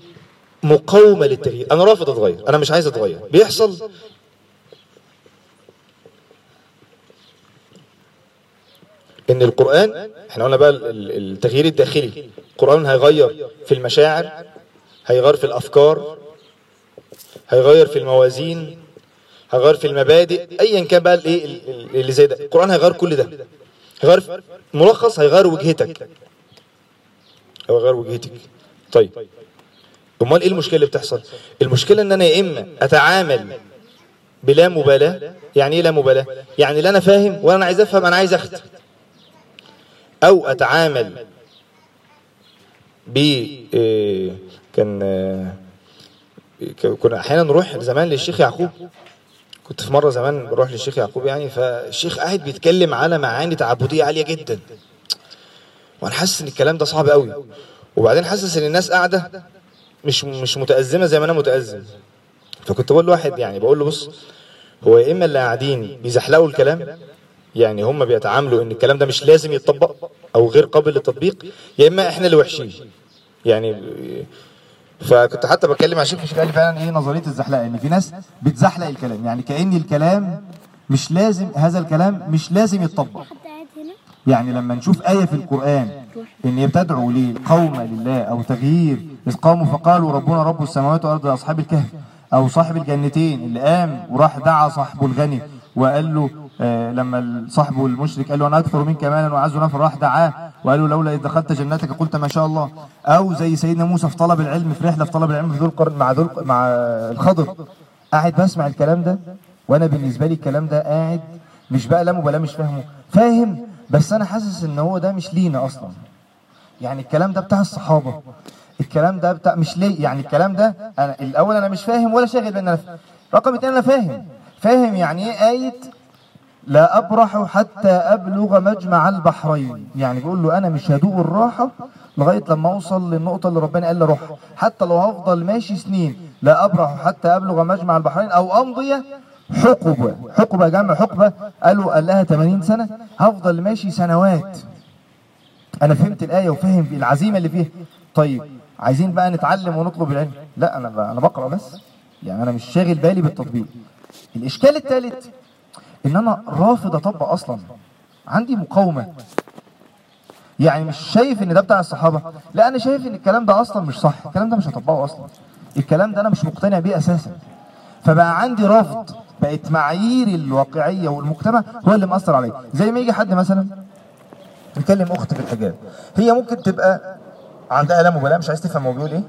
Speaker 2: مقاومة للتغيير. أنا رافض اتغير أنا مش عايز اتغير بيحصل. إن القرآن إحنا قلنا بقى ال- ال- التغيير الداخلي. القرآن هيغير في المشاعر هيغير في الأفكار هيغير في الموازين هيغير في المبادئ ايا كان بقى الإيه ال- ال- اللي زي ده. القرآن هيغير كل ده. هيغير ملخص هيغير وجهتك. هيغير وجهتك. طيب. أمال إيه المشكلة اللي بتحصل؟ المشكلة إن أنا يا إما أتعامل بلا مبالاة يعني إيه لا مبالاة؟ يعني لا أنا فاهم ولا أنا عايز أفهم أنا عايز أخد. أو أتعامل ب إيه، كان آه، كنا أحيانا نروح زمان للشيخ يعقوب. كنت في مرة زمان بروح للشيخ يعقوب يعني فالشيخ قاعد بيتكلم على معاني تعبدية عالية جدا. وأنا حاسس إن الكلام ده صعب قوي وبعدين حاسس إن الناس قاعدة مش مش متأزمة زي ما أنا متأزم. فكنت بقول لواحد يعني بقول له بص هو يا إما اللي قاعدين بيزحلقوا الكلام يعني هم بيتعاملوا إن الكلام ده مش لازم يتطبق أو غير قابل للتطبيق يا إما إحنا اللي وحشين. يعني فكنت حتى بتكلم شيخ
Speaker 3: الشيخ قال فعلا إيه نظرية الزحلقة إن في ناس بتزحلق الكلام. يعني كأن الكلام مش لازم هذا الكلام مش لازم يتطبق. يعني لما نشوف آية في القرآن إن بتدعو للقوم لله أو تغيير إذ قاموا فقالوا ربنا رب السماوات والأرض أصحاب الكهف أو صاحب الجنتين اللي قام وراح دعا صاحبه الغني وقال له آه لما صاحبه المشرك قال له أنا أكثر منك مالا وأعز نفر راح دعاه وقال له لولا إذ دخلت جنتك قلت ما شاء الله أو زي سيدنا موسى في طلب العلم في رحلة في طلب العلم في ذو القرن مع ذو مع الخضر. قاعد بسمع الكلام ده وأنا بالنسبة لي الكلام ده قاعد مش بقى لا مبالاة مش فاهمه. فاهم؟ بس أنا حاسس إن هو ده مش لينا أصلا. يعني الكلام ده بتاع الصحابة. الكلام ده بتاع مش ليه يعني الكلام ده أنا الأول أنا مش فاهم ولا شاغل بان أنا فاهم. رقم اتنين أنا فاهم. فاهم يعني إيه آية؟ لا أبرح حتى أبلغ مجمع البحرين. يعني بيقول له أنا مش هدوق الراحة لغاية لما أوصل للنقطة اللي ربنا قال لي روح حتى لو هفضل ماشي سنين لا أبرح حتى أبلغ مجمع البحرين أو أمضي حقبة. حقبة جمع حقبة. قالوا قال لها 80 سنة. هفضل ماشي سنوات. أنا فهمت الآية وفهم العزيمة اللي فيها. طيب عايزين بقى نتعلم ونطلب العلم. لا أنا ب- أنا بقرأ بس. يعني أنا مش شاغل بالي بالتطبيق. الإشكال الثالث إن أنا رافض أطبق أصلا. عندي مقاومة. يعني مش شايف إن ده بتاع الصحابة. لا أنا شايف إن الكلام ده أصلا مش صح. الكلام ده مش هطبقه أصلا. الكلام ده أنا مش مقتنع بيه أساسا. فبقى عندي رفض بقت معايير الواقعية والمجتمع هو اللي مأثر عليا زي ما يجي حد مثلا يكلم أخت في الحجاب هي ممكن تبقى عندها لا مبالاة مش عايز تفهم هو بيقول إيه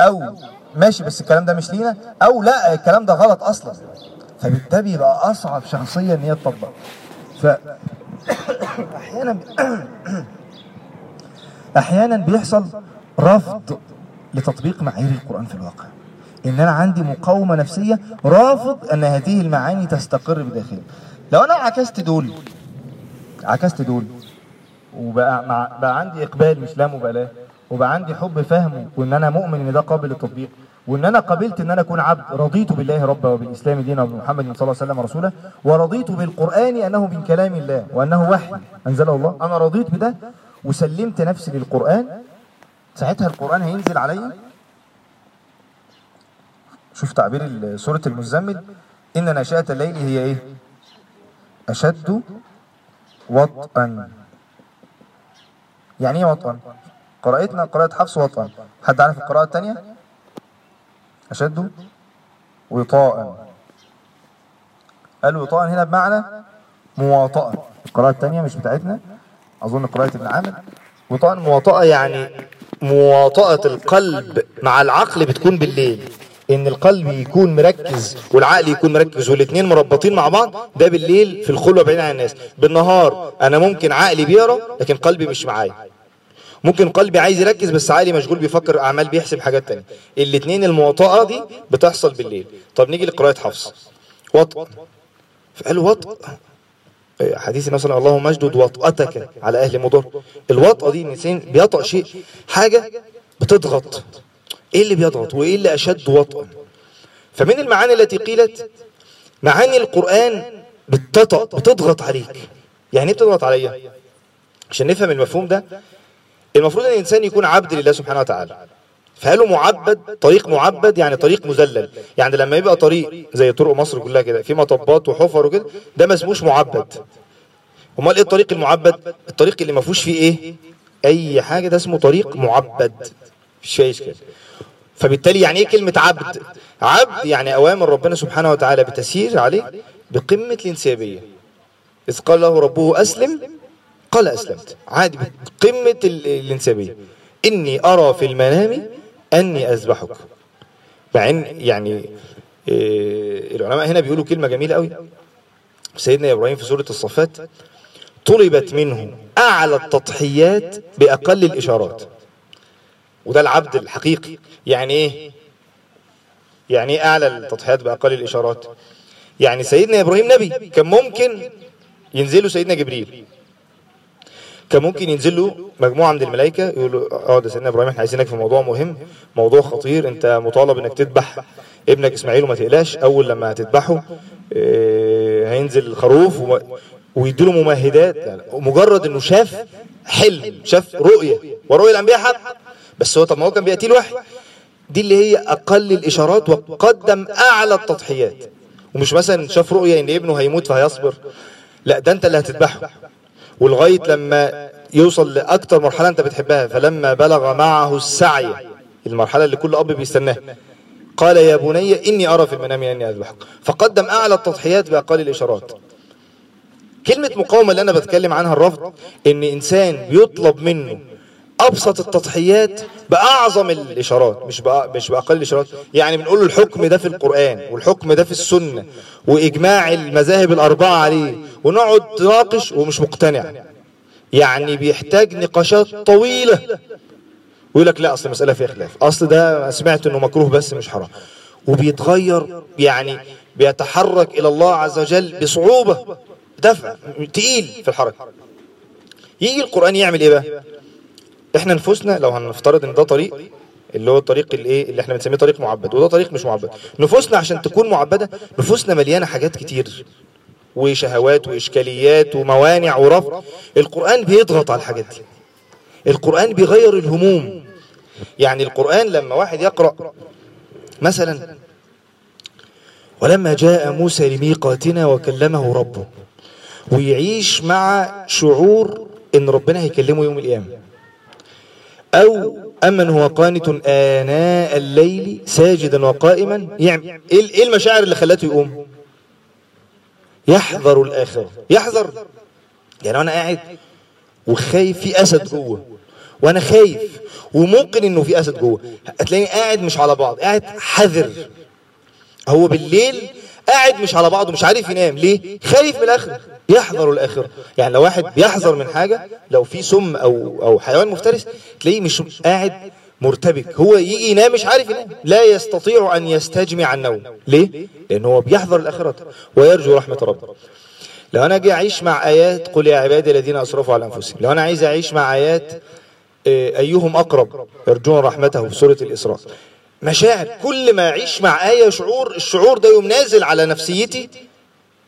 Speaker 3: أو ماشي بس الكلام ده مش لينا أو لا الكلام ده غلط أصلا. فبالتالي بيبقى أصعب شخصية إن هي تطبق. ف *coughs* أحيانا *coughs* أحيانا بيحصل رفض لتطبيق معايير القرآن في الواقع. إن أنا عندي مقاومة نفسية رافض أن هذه المعاني تستقر بداخلي. لو أنا عكست دول عكست دول وبقى مع بقى عندي إقبال مش لا مبالاة وبقى عندي حب فهم وإن أنا مؤمن إن ده قابل للتطبيق وإن أنا قبلت إن أنا أكون عبد رضيت بالله ربا وبالإسلام دينا وبمحمد صلى الله عليه وسلم رسولا ورضيت بالقرآن أنه من كلام الله وأنه وحي أنزله الله أنا رضيت بده وسلمت نفسي للقرآن ساعتها القرآن هينزل عليا شوف تعبير سورة المزمل. إن ناشئه الليل هي إيه؟ أشد وطئا. يعني إيه وطئا؟ قراءتنا قراءة حفص وطئا. حد عارف القراءة الثانية أشد وطاء. قال وطاء هنا بمعنى مواطأة. القراءة الثانية مش بتاعتنا. أظن قراءة ابن عامر.
Speaker 2: وطبعا مواطأة يعني مواطأة القلب مع العقل بتكون بالليل. إن القلب يكون مركز والعقل يكون مركز والاثنين مربطين مع بعض ده بالليل في الخلوة بعيد عن الناس. بالنهار أنا ممكن عقلي بيقرأ لكن قلبي مش معايا. ممكن قلبي عايز يركز بس عقلي مشغول بيفكر أعمال بيحسب حاجات تانية. الاثنين المواطأة دي بتحصل بالليل. طب نيجي لقراءة حفص. وطء فقال وطء حديث مثلا اللهم اجدد وطأتك على أهل مضر. الوطأة دي الإنسان بيطأ شيء حاجة بتضغط. إيه اللي بيضغط وإيه اللي أشد وطئا؟ فمن المعاني التي قيلت معاني القرآن بتطأ بتضغط عليك. يعني إيه بتضغط عليا؟ عشان نفهم المفهوم ده المفروض إن الإنسان يكون عبد لله سبحانه وتعالى. فقالوا معبد؟ طريق معبد يعني طريق مذلل. يعني لما يبقى طريق زي طرق مصر كلها كده في مطبات وحفر وكده ده ما اسموش معبد. أمال إيه الطريق المعبد؟ الطريق اللي ما فيهوش فيه إيه؟ أي حاجة ده اسمه طريق معبد. مفيش فيه اشكال فبالتالي يعني إيه كلمة عبد؟ عبد يعني أوامر ربنا سبحانه وتعالى بتسير عليه بقمة الانسيابية. إذ قال له ربه أسلم قال أسلمت. عادي بقمة ال- الانسيابية. إني أرى في المنام أني أذبحك. مع إن يعني إيه العلماء هنا بيقولوا كلمة جميلة قوي سيدنا إبراهيم في سورة الصفات طلبت منه أعلى التضحيات بأقل الإشارات. وده العبد الحقيقي. يعني إيه؟ يعني إيه أعلى التضحيات بأقل الإشارات. يعني سيدنا إبراهيم نبي كان ممكن ينزله سيدنا جبريل. كان ممكن ينزل له مجموعة من الملائكة يقولوا آه ده سيدنا إبراهيم إحنا عايزينك في موضوع مهم موضوع خطير أنت مطالب إنك تذبح ابنك إسماعيل وما تقلقش أول لما هتذبحه آه، هينزل الخروف وما- ويديله ممهدات. يعني مجرد إنه شاف حلم شاف رؤية ورؤية الأنبياء حق. بس هو طب ما هو كان بياتي له وحي دي اللي هي أقل الإشارات وقدم أعلى التضحيات. ومش مثلا شاف رؤيه إن ابنه هيموت فهيصبر. لا ده أنت اللي هتذبحه. ولغايه لما يوصل لأكتر مرحلة أنت بتحبها فلما بلغ معه السعي المرحلة اللي كل أب بيستناها قال يا بني إني أرى في المنام أني أذبحك. فقدم أعلى التضحيات بأقل الإشارات. كلمة مقاومة اللي أنا بتكلم عنها الرفض إن إنسان بيطلب منه أبسط التضحيات بأعظم الإشارات مش بأ... مش بأقل الإشارات يعني بنقول له الحكم ده في القرآن والحكم ده في السنة وإجماع المذاهب الأربعة عليه ونقعد نناقش ومش مقتنع. يعني بيحتاج نقاشات طويلة. ويقول لك لا أصل المسألة فيها خلاف. أصل ده سمعت إنه مكروه بس مش حرام. وبيتغير يعني بيتحرك إلى الله عز وجل بصعوبة. دفع تقيل في الحركة. يجي القرآن يعمل إيه بقى؟ إحنا نفوسنا لو هنفترض ان ده طريق اللي هو الطريق الايه اللي إحنا بنسميه طريق معبد وده طريق مش معبد. نفوسنا عشان تكون معبدة نفوسنا مليانة حاجات كتير وشهوات وإشكاليات وموانع ورفض. القرآن بيضغط على الحاجات دي. القرآن بيغير الهموم. يعني القرآن لما واحد يقرأ مثلا ولما جاء موسى لميقاتنا وكلمه ربه ويعيش مع شعور إن ربنا هيكلمه يوم القيامة. أو أمن هو قانت آناء الليل ساجدا وقائما يعني إيه المشاعر اللي خلته يقوم؟ يحذر الآخرة. يحذر. يعني أنا قاعد وخايف في أسد جوه. وأنا خايف وممكن إنه في أسد جوه. هتلاقيني قاعد مش على بعض. قاعد حذر. هو بالليل قاعد مش على بعضه مش عارف ينام. ليه؟ خايف من الآخرة. يحذر الآخرة. يعني لو واحد بيحذر من حاجة لو في سم أو أو حيوان مفترس تلاقيه مش قاعد مرتبك. هو يجي ينام مش عارف ينام. لا يستطيع أن يستجمع النوم. ليه؟ لأن هو بيحذر الآخرة. ويرجو رحمة ربه لو أنا أجي أعيش مع آيات قل يا عبادي الذين أسرفوا على أنفسهم. لو أنا عايز أعيش مع آيات آه، أيهم أقرب؟ يرجون رحمته في سورة الإسراء. مشاعر كل ما أعيش مع آية شعور الشعور ده يوم نازل على نفسيتي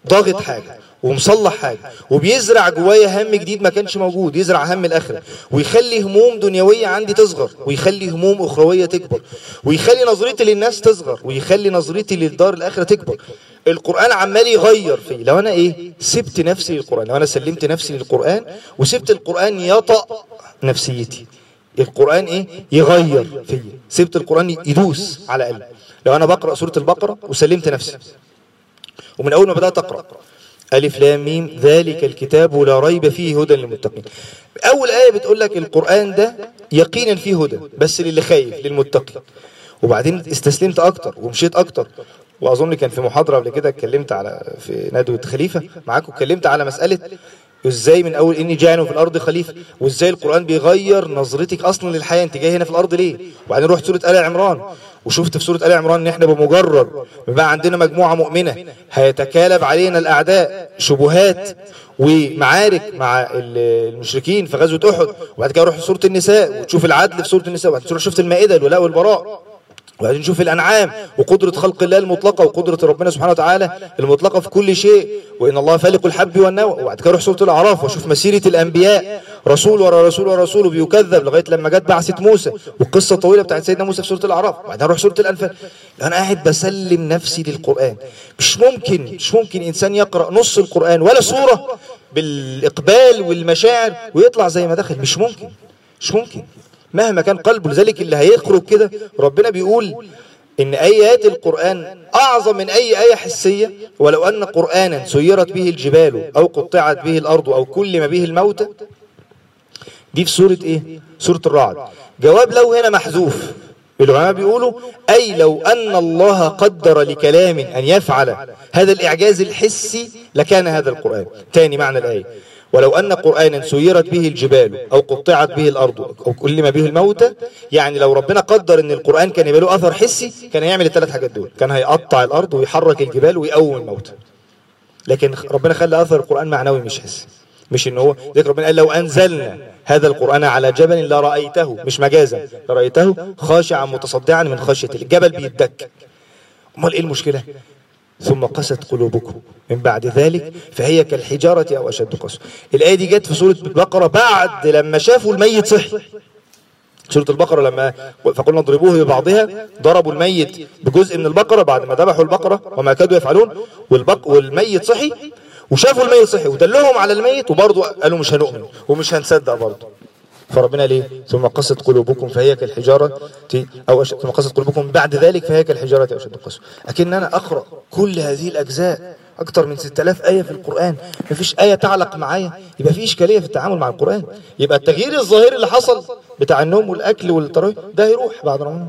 Speaker 2: ضاغط حاجة ومصلح حاجة وبيزرع جوايا هم جديد ما كانش موجود يزرع هم الآخرة ويخلي هموم دنيوية عندي تصغر ويخلي هموم أخروية تكبر ويخلي نظرتي للناس تصغر ويخلي نظرتي للدار الآخرة تكبر. القرآن عمال يغير فيه لو أنا إيه؟ سبت نفسي للقرآن لو أنا سلمت نفسي للقرآن وسبت القرآن يطأ نفسيتي. القرآن إيه؟ يغير فيا سبت القرآن يدوس على قلبي. لو أنا بقرأ سورة البقرة وسلمت نفسي. ومن أول ما بدأت أقرأ. ألف لام ميم ذلك الكتاب لا ريب فيه هدى للمتقين. أول آية بتقول لك القرآن ده يقينا فيه هدى بس للي خايف للمتقي وبعدين استسلمت أكتر ومشيت أكتر. وأظن كان في محاضرة قبل كده اتكلمت على في ندوة خليفة معاكم اتكلمت على مسألة إزاي من أول إني جاعل في الأرض خليفة؟ وإزاي القرآن بيغير نظرتك أصلا للحياة أنت جاي هنا في الأرض ليه؟ وبعدين رحت سورة آل عمران. وشفت في سورة آل عمران إن إحنا بمجرد ما بقى عندنا مجموعة مؤمنة هيتكالب علينا الأعداء شبهات ومعارك مع ال- المشركين في غزوة أحد. وبعد كده روح سورة النساء وتشوف العدل في سورة النساء. وبعدين تروح شفت المائدة الولاء والبراء. وبعدين نشوف الأنعام وقدرة خلق الله المطلقة وقدرة ربنا سبحانه وتعالى المطلقة في كل شيء. وإن الله فالق الحب والنوى. وبعد كده أروح سورة الأعراف واشوف مسيرة الأنبياء. رسول ورا رسول ورا رسول وبيكذب لغاية لما جت بعثة موسى. والقصة الطويله بتاعت سيدنا موسى في سورة الأعراف. وبعدين أروح سورة الأنفال. أنا قاعد بسلم نفسي للقرآن. مش ممكن مش ممكن إنسان يقرأ نص القرآن ولا سورة بالإقبال والمشاعر ويطلع زي ما دخل. مش ممكن مش ممكن. مهما كان قلبه لذلك اللي هيخرج كده ربنا بيقول إن ايات القرآن أعظم من أي آية حسية ولو أن قرآنا سيرت به الجبال أو قطعت به الأرض أو كلم به الموتى. دي في سورة إيه؟ سورة الرعد. جواب لو هنا محذوف. العلماء بيقولوا أي لو أن الله قدر لكلام أن يفعل هذا الإعجاز الحسي لكان هذا القرآن. تاني معنى الآية. ولو أن قرآنا سيرت به الجبال أو قطعت به الأرض أو كلم به الموتى يعني لو ربنا قدر أن القرآن كان يبقى له أثر حسي كان هيعمل الثلاث حاجات دول. كان هيقطع الأرض ويحرك الجبال ويقوم الموتى لكن ربنا خلى أثر القرآن معنوي مش حسي. مش إن هو ذكر ربنا قال لو أنزلنا هذا القرآن على جبل لرأيته مش مجازا. لرأيته خاشعا متصدعا من خشية. الجبل بيتدك أمال إيه المشكلة؟ ثم قست قلوبكم. من بعد ذلك فهي كالحجارة أو أشد قسوة. الآية دي جت في سورة البقرة بعد لما شافوا الميت صحي. سورة البقرة لما فقلنا اضربوه ببعضها ضربوا الميت بجزء من البقرة بعد ما ذبحوا البقرة وما كادوا يفعلون والبق والميت صحي. وشافوا الميت صحي ودلهم على الميت وبرضه قالوا مش هنؤمن ومش هنصدق برضه. فربنا ليه ثم قست قلوبكم فهي كالحجارة أو أشد ثم قست قلوبكم بعد ذلك فهي كالحجارة أو أشد قسوة. لكن أنا أقرأ كل هذه الأجزاء أكثر من 6000 آية في القرآن. ما فيش آية تعلق معايا. يبقى في إشكالية في التعامل مع القرآن. يبقى التغيير الظاهري اللي حصل بتاع النوم والأكل والتراويح ده هيروح بعد رمضان.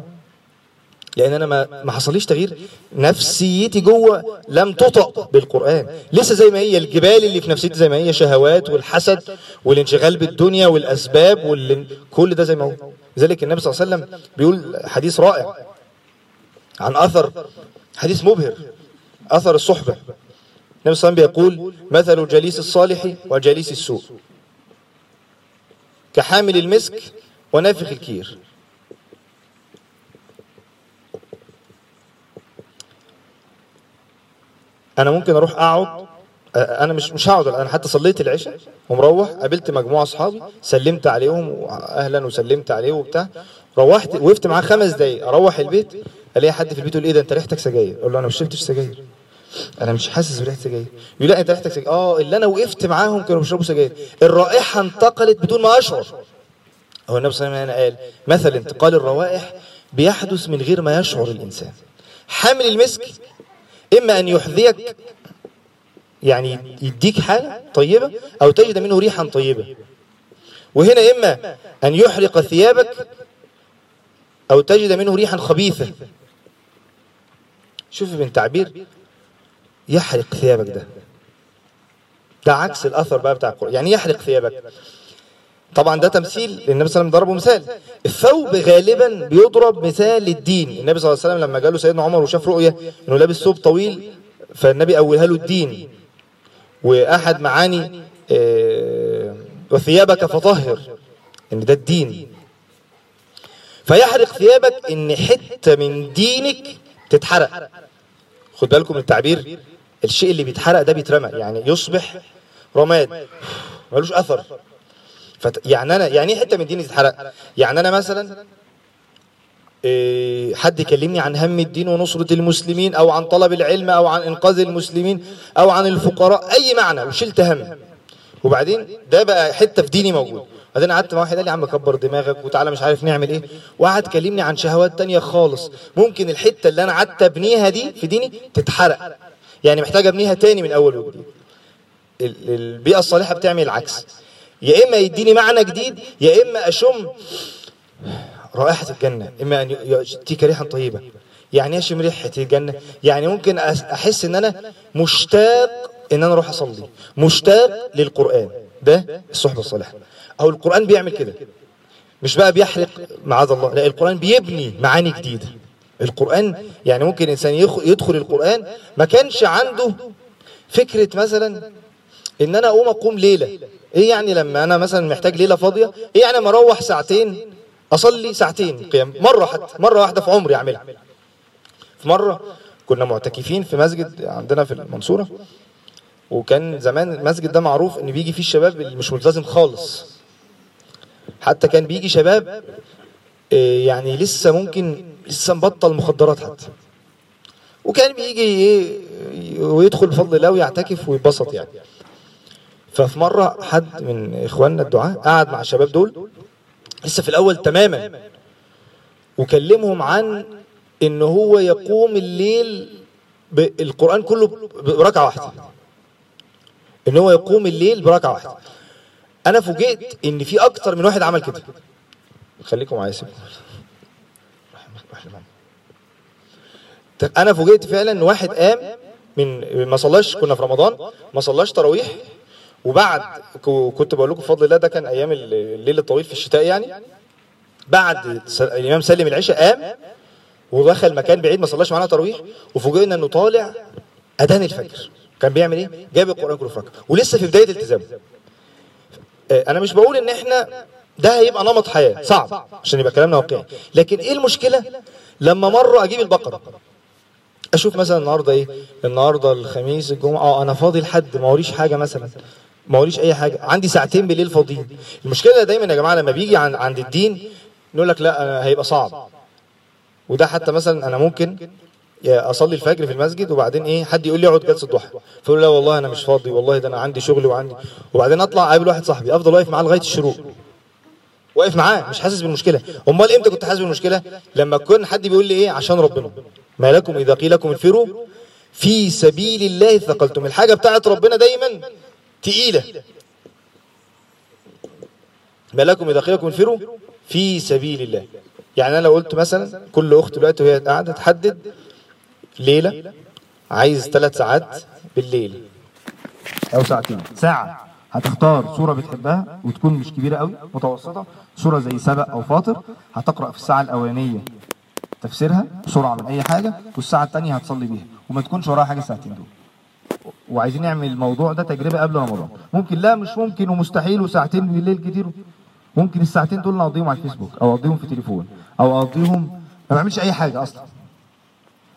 Speaker 2: لأن أنا ما ما حصليش تغيير. نفسيتي جوه لم تطأ بالقرآن. لسه زي ما هي الجبال اللي في نفسيتي زي ما هي شهوات والحسد والانشغال بالدنيا والأسباب وال... كل ده زي ما هو. لذلك النبي صلى الله عليه وسلم بيقول حديث رائع عن أثر حديث مبهر أثر الصحبة. النبي صلى الله عليه وسلم بيقول مثل الجليس الصالح وجليس السوء. كحامل المسك ونافخ الكير. أنا ممكن أروح أقعد أنا مش مش هقعد أنا حتى صليت العشاء ومروح قابلت مجموعة أصحابي سلمت عليهم أهلا وسلمت عليه وبتاع. روحت وقفت معاه خمس دقايق أروح البيت ألاقي حد في البيت يقول إيه ده أنت ريحتك سجاير؟ أقول له أنا مش شربتش سجاير. أنا مش حاسس بريحة سجاير. يقول لا أنت ريحتك سجاير. آه اللي أنا وقفت معاهم كانوا بيشربوا سجاير. الرائحة انتقلت بدون ما أشعر. هو النبي صلى الله عليه وسلم قال مثل انتقال الروائح بيحدث من غير ما يشعر الإنسان. حامل المسك إما أن يحذيك يعني يديك حاجة طيبة أو تجد منه ريحا طيبة. وهنا إما أن يحرق ثيابك أو تجد منه ريحا خبيثة. شوف من تعبير يحرق ثيابك ده. ده عكس الأثر بقى بتاع القرآن. يعني يحرق ثيابك. طبعا ده تمثيل النبي صلى الله عليه وسلم ضربه مثال. الثوب غالبا بيضرب مثال للدين النبي صلى الله عليه وسلم لما جاله سيدنا عمر وشاف رؤية إنه لابس ثوب طويل فالنبي أولها له الدين. وأحد معاني آه، وثيابك فطهر إن ده الدين. فيحرق ثيابك إن حتة من دينك تتحرق. خد بالكم من التعبير الشيء اللي بيتحرق ده بيترمى يعني يصبح رماد. ملوش أثر. فت... يعني أنا يعني إيه حتة من ديني تتحرق؟ يعني أنا مثلا إيه، حد يكلمني عن هم الدين ونصرة المسلمين أو عن طلب العلم أو عن إنقاذ المسلمين أو عن الفقراء أي معنى وشلت هم. وبعدين ده بقى حتة في ديني موجود. بعدين قعدت مع واحد قال لي يا عم كبر دماغك وتعالى مش عارف نعمل إيه. وقعد كلمني عن شهوات تانية خالص. ممكن الحتة اللي أنا قعدت أبنيها دي في ديني تتحرق. يعني محتاج أبنيها تاني من أول وجديد. ال- البيئة الصالحة بتعمل العكس. يا إما يديني معنى جديد يا إما أشم رائحة الجنة إما أن يأتيك ريحا طيبة. يعني أشم ريحة الجنة؟ يعني ممكن أحس إن أنا مشتاق إن أنا أروح أصلي مشتاق للقرآن. ده الصحبة الصالحة. أو القرآن بيعمل كده. مش بقى بيحرق معاذ الله لا القرآن بيبني معاني جديدة. القرآن يعني ممكن إنسان يدخل القرآن ما كانش عنده فكرة مثلا إن أنا أقوم أقوم ليلة. إيه يعني لما أنا مثلا محتاج ليلة فاضية؟ إيه يعني لما أروح ساعتين؟ أصلي ساعتين قيام. مرة حتى مرة واحدة في عمري أعملها. في مرة كنا معتكفين في مسجد عندنا في المنصورة وكان زمان المسجد ده معروف إن بيجي فيه الشباب اللي مش ملتزم خالص. حتى كان بيجي شباب إيه، يعني لسه ممكن لسه مبطل مخدرات حتى. وكان بيجي إيه ويدخل بفضل الله ويعتكف ويتبسط يعني. ففي مرة حد من إخواننا الدعاة قعد مع الشباب دول لسه في الأول تماما وكلمهم عن إن هو يقوم الليل بالقرآن كله بركعة واحدة. إن هو يقوم الليل بركعة واحدة. أنا فوجئت إن في أكتر من واحد عمل كده. خليكم معايا سيبكم. أنا فوجئت فعلا ان واحد قام من ما صلاش كنا في رمضان ما صلاش تراويح وبعد كنت بقول لكم بفضل الله ده كان أيام ال- الليل الطويل في الشتاء يعني. بعد الامام سلم العشاء قام ودخل مكان بعيد ما صلاش معانا تراويح وفوجئنا إنه طالع أذان الفجر. كان بيعمل إيه؟ جاب القرآن كله في ولسه في بداية التزامه آه، أنا مش بقول إن إحنا ده هيبقى نمط حياة صعب عشان يبقى كلامنا واقعي. لكن إيه المشكلة؟ لما مرة أجيب البقرة أشوف مثلا النهارده إيه؟ النهارده الخميس الجمعة آه أنا فاضي لحد ما وريش حاجة مثلا. ما وريش أي حاجة. عندي ساعتين بالليل فاضيين. المشكلة دايما يا جماعة لما بيجي عن عند الدين نقول لك لا هيبقى صعب. وده حتى مثلا أنا ممكن أصلي الفجر في المسجد وبعدين إيه حد يقول لي اقعد جلسة ضحى فاقول لا والله أنا مش فاضي والله ده أنا عندي شغل وعندي. وبعدين أطلع أقابل واحد صاحبي أفضل واقف معاه لغاية الشروق. واقف معاه مش حاسس بالمشكلة. أمال إمتى كنت حاسس بالمشكلة؟ لما كان حد بيقول لي إيه عشان ربنا. ما لكم إذا قيل لكم انفروا في سبيل الله ثقلتم. الحاجة بتاعت ربنا دايما تقيلة. ما لكم إذا قيل لكم انفروا في سبيل الله. يعني أنا لو قلت مثلا كل أخت دلوقتي وهي قاعدة تحدد ليلة عايز ثلاث ساعات بالليل.
Speaker 3: أو ساعتين. ساعة. هتختار سوره بتحبها وتكون مش كبيرة قوي متوسطة. سوره زي سبق أو فاطر. هتقرأ في الساعة الأولانية تفسيرها بسرعة من أي حاجة والساعة الثانية هتصلي بيها. وما تكونش وراها حاجة الساعتين دول. وعايزين نعمل الموضوع ده تجربة قبل رمضان ممكن لا مش ممكن ومستحيل وساعتين بالليل كتير. ممكن الساعتين دول نقضيهم على الفيسبوك أو أقضيهم في تليفون أو أقضيهم ما بعملش أي حاجة أصلا.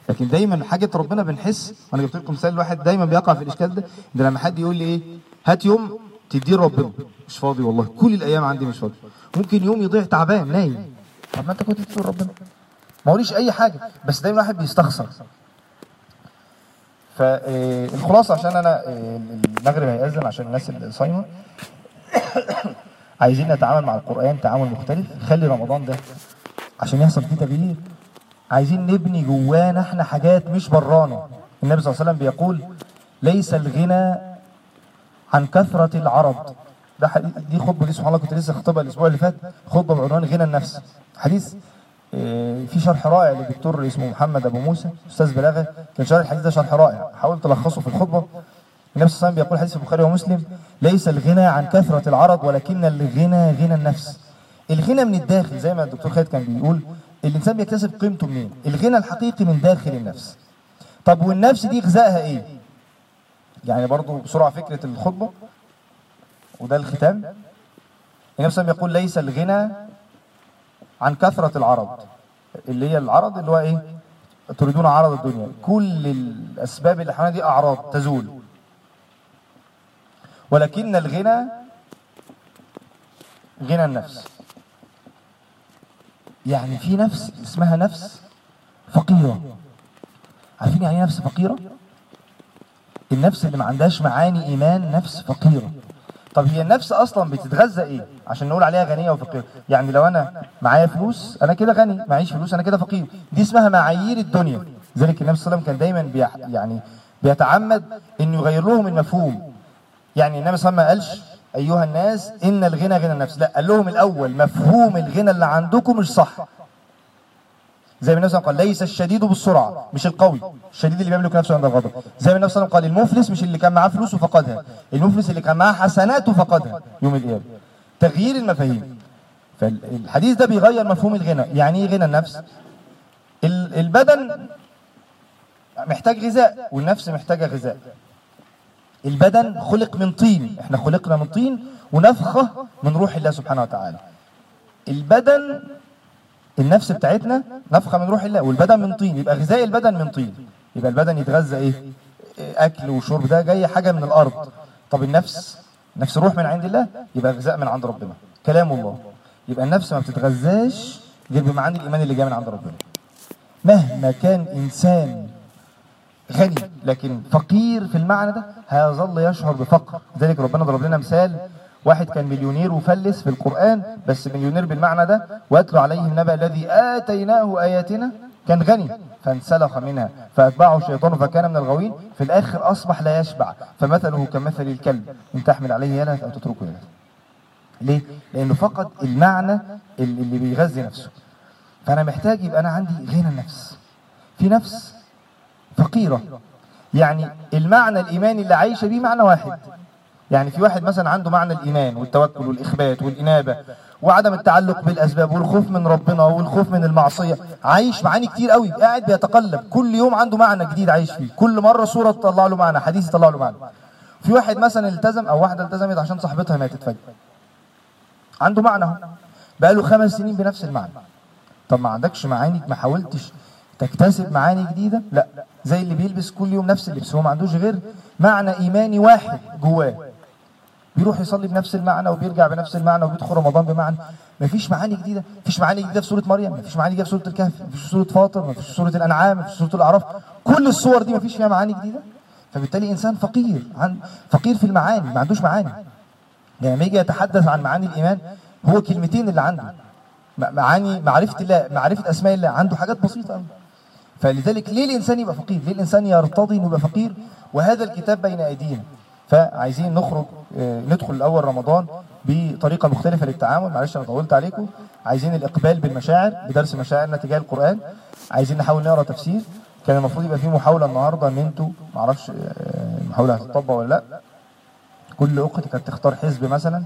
Speaker 2: لكن دايما حاجة ربنا بنحس وأنا جبت لكم مثال واحد دايما بيقع في الإشكال ده إن لما حد يقول لي إيه هات يوم تديه ربنا مش فاضي والله كل الأيام عندي مش فاضي. ممكن يوم يضيع تعبان نايم. طب ما أنت كنت تديه ربنا ما أي حاجة بس دايما الواحد بيستخسر. فالخلاصه عشان أنا آه، المغرب هيأذن عشان الناس اللي صايمة. *coughs* عايزين نتعامل مع القرآن تعامل مختلف. خلي رمضان ده عشان يحصل فيه تغيير. عايزين نبني جوانا إحنا حاجات مش برانا. النبي صلى الله عليه وسلم بيقول ليس الغنى عن كثرة العرض. ده دي خطبة دي سبحان الله كنت لسه خطبها الأسبوع اللي فات. خطبة بعنوان غنى النفس. حديث آه، في شرح رائع للدكتور اسمه محمد أبو موسى أستاذ بلاغة. كان شرح الحديث ده شرح رائع. حاولت ألخصه في الخطبة. النبي صلى الله عليه وسلم بيقول حديث البخاري ومسلم ليس الغنى عن كثرة العرض ولكن الغنى غنى النفس. الغنى من الداخل زي ما الدكتور خالد كان بيقول الإنسان بيكتسب قيمته منين؟ الغنى الحقيقي من داخل النفس. طب والنفس دي غذائها إيه؟ يعني برضو بسرعة فكرة الخطبة وده الختام. النبي صلى الله عليه وسلم يقول ليس الغنى عن كثرة العرض اللي هي العرض اللي هو إيه؟ تريدون عرض الدنيا. كل الأسباب اللي حوالينا دي أعراض تزول. ولكن الغنى غنى النفس. يعني في نفس اسمها نفس فقيرة. عارفين يعني إيه نفس فقيرة؟ النفس اللي ما عندهاش معاني إيمان نفس فقيرة. طب هي النفس أصلا بتتغذى إيه؟ عشان نقول عليها غنية وفقيرة. يعني لو أنا معايا فلوس أنا كده غني معيش فلوس أنا كده فقير. دي اسمها معايير الدنيا. ذلك النبي صلى الله عليه وسلم كان دايما بيح يعني بيتعمد إنه يغير لهم المفهوم. يعني النبي صلى الله عليه وسلم ما قالش أيها الناس إن الغنى غنى النفس. لا قال لهم الأول مفهوم الغنى اللي عندكم مش صح. زي ما النبي صلى الله عليه وسلم قال ليس الشديد بالسرعة. مش القوي. الشديد اللي بيملك نفسه عند الغضب زي ما النبي صلى الله عليه وسلم قال المفلس مش اللي كان معاه فلوس وفقدها. المفلس اللي كان معاه حسنات وفقدها. يوم القيامة. تغيير المفاهيم. فالحديث ده بيغير مفهوم الغنى. يعني إيه غنى النفس؟ ال- البدن محتاج غذاء والنفس محتاجة غذاء. البدن خلق من طين. إحنا خلقنا من طين ونفخة من روح الله سبحانه وتعالى. البدن النفس بتاعتنا نفخة من روح الله والبدن من طين يبقى غذاء البدن من طين. يبقى البدن يتغذى إيه؟ إيه، أكل وشرب ده جاي حاجة من الأرض. طب النفس؟ نفس روح من عند الله يبقى غذاء من عند ربنا. كلام الله. يبقى النفس ما بتتغذاش غير بمعاني الإيمان اللي جاي من عند ربنا. مهما كان إنسان غني لكن فقير في المعنى ده هيظل يشعر بفقر. ذلك ربنا ضرب لنا مثال واحد كان مليونير وفلس في القرآن بس مليونير بالمعنى ده واتلو عليهم نبأ الذي آتيناه آياتنا كان غني فانسلخ منها فأتبعه الشيطان فكان من الغاوين في الآخر أصبح لا يشبع فمثله كمثل الكلب إن تحمل عليه يلهث أو تتركه يلهث ليه؟ لأنه فقد المعنى اللي بيغذي نفسه. فأنا محتاج يبقى أنا عندي غنى النفس في نفس فقيرة. يعني المعنى الإيماني اللي عايشة بيه معنى واحد. يعني في واحد مثلا عنده معنى الإيمان والتوكل والإخبات والإنابة وعدم التعلق بالأسباب والخوف من ربنا والخوف من المعصية عايش معاني كتير قوي قاعد بيتقلب كل يوم عنده معنى جديد عايش فيه كل مرة صورة تطلع له معنى حديث يطلع له معنى. في واحد مثلا التزم أو واحدة التزمت عشان صاحبتها ماتت فجأة. عنده معنى أهو. بقاله خمس سنين بنفس المعنى. طب ما عندكش معاني؟ ما حاولتش تكتسب معاني جديدة؟ لا. زي اللي بيلبس كل يوم نفس اللبس هو ما عندوش غير معنى إيماني واحد جواه. بيروح يصلي بنفس المعنى وبيرجع بنفس المعنى وبيدخل رمضان بمعنى. مفيش معاني جديدة. مفيش معاني جديدة في سورة مريم. مفيش معاني جديدة في سورة الكهف. مفيش في سورة فاطر. مفيش في سورة الأنعام. مفيش في سورة الأعراف. كل الصور دي مفيش فيها معاني جديدة. فبالتالي إنسان فقير. عن فقير في المعاني. ما عندوش معاني. يعني لما يجي يتحدث عن معاني الإيمان هو كلمتين اللي عنده. معاني معرفة الله معرفة أسماء الله. عنده حاجات بسيطة أوي. فلذلك ليه الإنسان يبقى فقير؟ ليه الإنسان يرتضي إنه يبقى فقير؟ وهذا الكتاب بين أيدينا. فعايزين نخرج آه، ندخل الأول رمضان بطريقة مختلفة للتعامل. معلش أنا طولت عليكم. عايزين الإقبال بالمشاعر بدرس مشاعرنا تجاه القرآن. عايزين نحاول نقرأ تفسير. كان المفروض يبقى في محاولة النهاردة إن أنتوا معرفش آه، المحاولة هتطبق ولا لأ. كل أخت كانت تختار حزب مثلا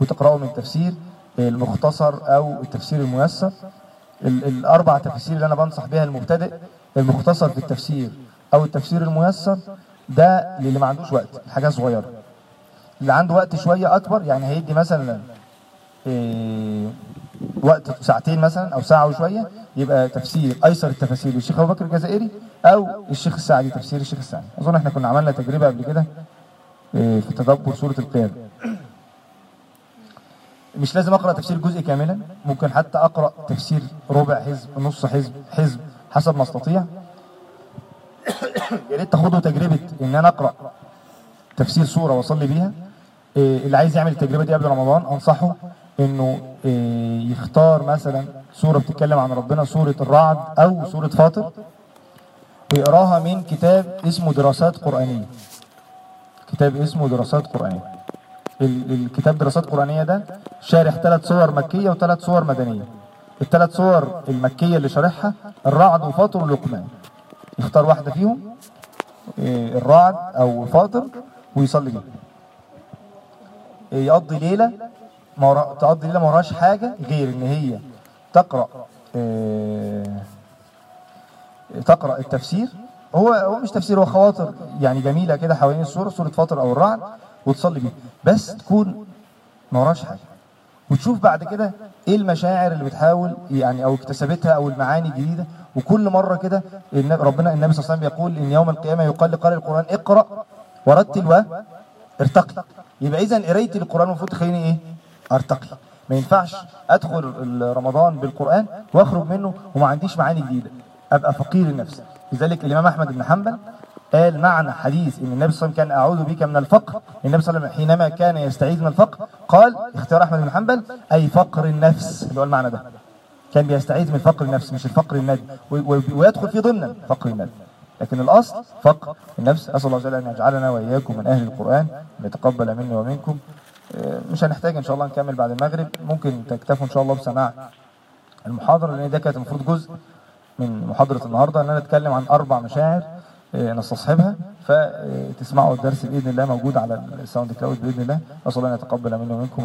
Speaker 2: وتقرأه من تفسير المختصر أو التفسير الميسر. ال- الأربع تفاسير اللي أنا بنصح بها المبتدئ المختصر في التفسير أو التفسير الميسر. ده للي ما عندوش وقت حاجة صغيرة. اللي عنده وقت شوية أكبر يعني هيدي مثلا إيه، وقت ساعتين مثلا أو ساعة وشوية يبقى تفسير أيسر التفاسير للشيخ أبو بكر الجزائري أو الشيخ السعدي تفسير الشيخ السعدي. أظن إحنا كنا عملنا تجربة قبل كده إيه، في تدبر سورة القيامة. مش لازم أقرأ تفسير جزء كاملا ممكن حتى أقرأ تفسير ربع حزب نص حزب حزب حسب ما أستطيع. يا ريت تاخدوا تجربة إن أنا أقرأ تفسير سورة وأصلي بيها. إيه، اللي عايز يعمل التجربة دي قبل رمضان أنصحه إنه إيه، يختار مثلا سورة بتتكلم عن ربنا سورة الرعد أو سورة فاطر ويقراها من كتاب اسمه دراسات قرآنية. كتاب اسمه دراسات قرآنية. ال- الكتاب دراسات قرآنية ده شارح ثلاث صور مكية وثلاث صور مدنية. الثلاث صور المكية اللي شارحها الرعد وفاطر ولقمان. يختار واحدة فيهم إيه، الرعد أو فاطر ويصلي بيها. إيه، يقضي ليلة ما ورا- تقضي ليلة ما وراش حاجة غير إن هي تقرأ إيه، تقرأ التفسير. هو هو مش تفسير هو خواطر يعني جميلة كده حوالين السوره سوره فاطر أو الرعد وتصلي بيها. بس تكون ما وراش حاجة. وتشوف بعد كده إيه المشاعر اللي بتحاول يعني أو اكتسبتها أو المعاني الجديدة وكل مرة كده ربنا النبي صلى الله عليه وسلم يقول إن يوم القيامة يقال لقارئ القرآن اقرأ ورتل وارتقي يبقى اذا قراية القرآن المفروض تخليني إيه؟ ارتقي ما ينفعش أدخل رمضان بالقرآن وأخرج منه وما عنديش معاني جديدة. أبقى فقير النفس لذلك الإمام أحمد بن حنبل قال معنى حديث إن النبي صلى الله عليه وسلم كان أعوذ بك من الفقر. النبي صلى الله عليه وسلم حينما كان يستعيذ من الفقر قال اختيار أحمد بن حنبل أي فقر النفس. اللي هو المعنى ده. كان بيستعيذ من فقر النفس مش الفقر المادي. ويدخل فيه ضمنا فقر المادي. لكن الأصل فقر النفس. أسأل الله وجل أن يجعلنا وإياكم من أهل القرآن ويتقبل مني ومنكم. آه، مش هنحتاج إن شاء الله نكمل بعد المغرب. ممكن تكتفوا إن شاء الله بسماع المحاضرة لأن ده كانت المفروض جزء من محاضرة النهارده. إن أنا أتكلم عن أربع مشاعر آه، نستصحبها. فتسمعوا الدرس بإذن الله موجود على ال SoundCloud بإذن الله. أسأل الله أن يتقبل مني ومنكم.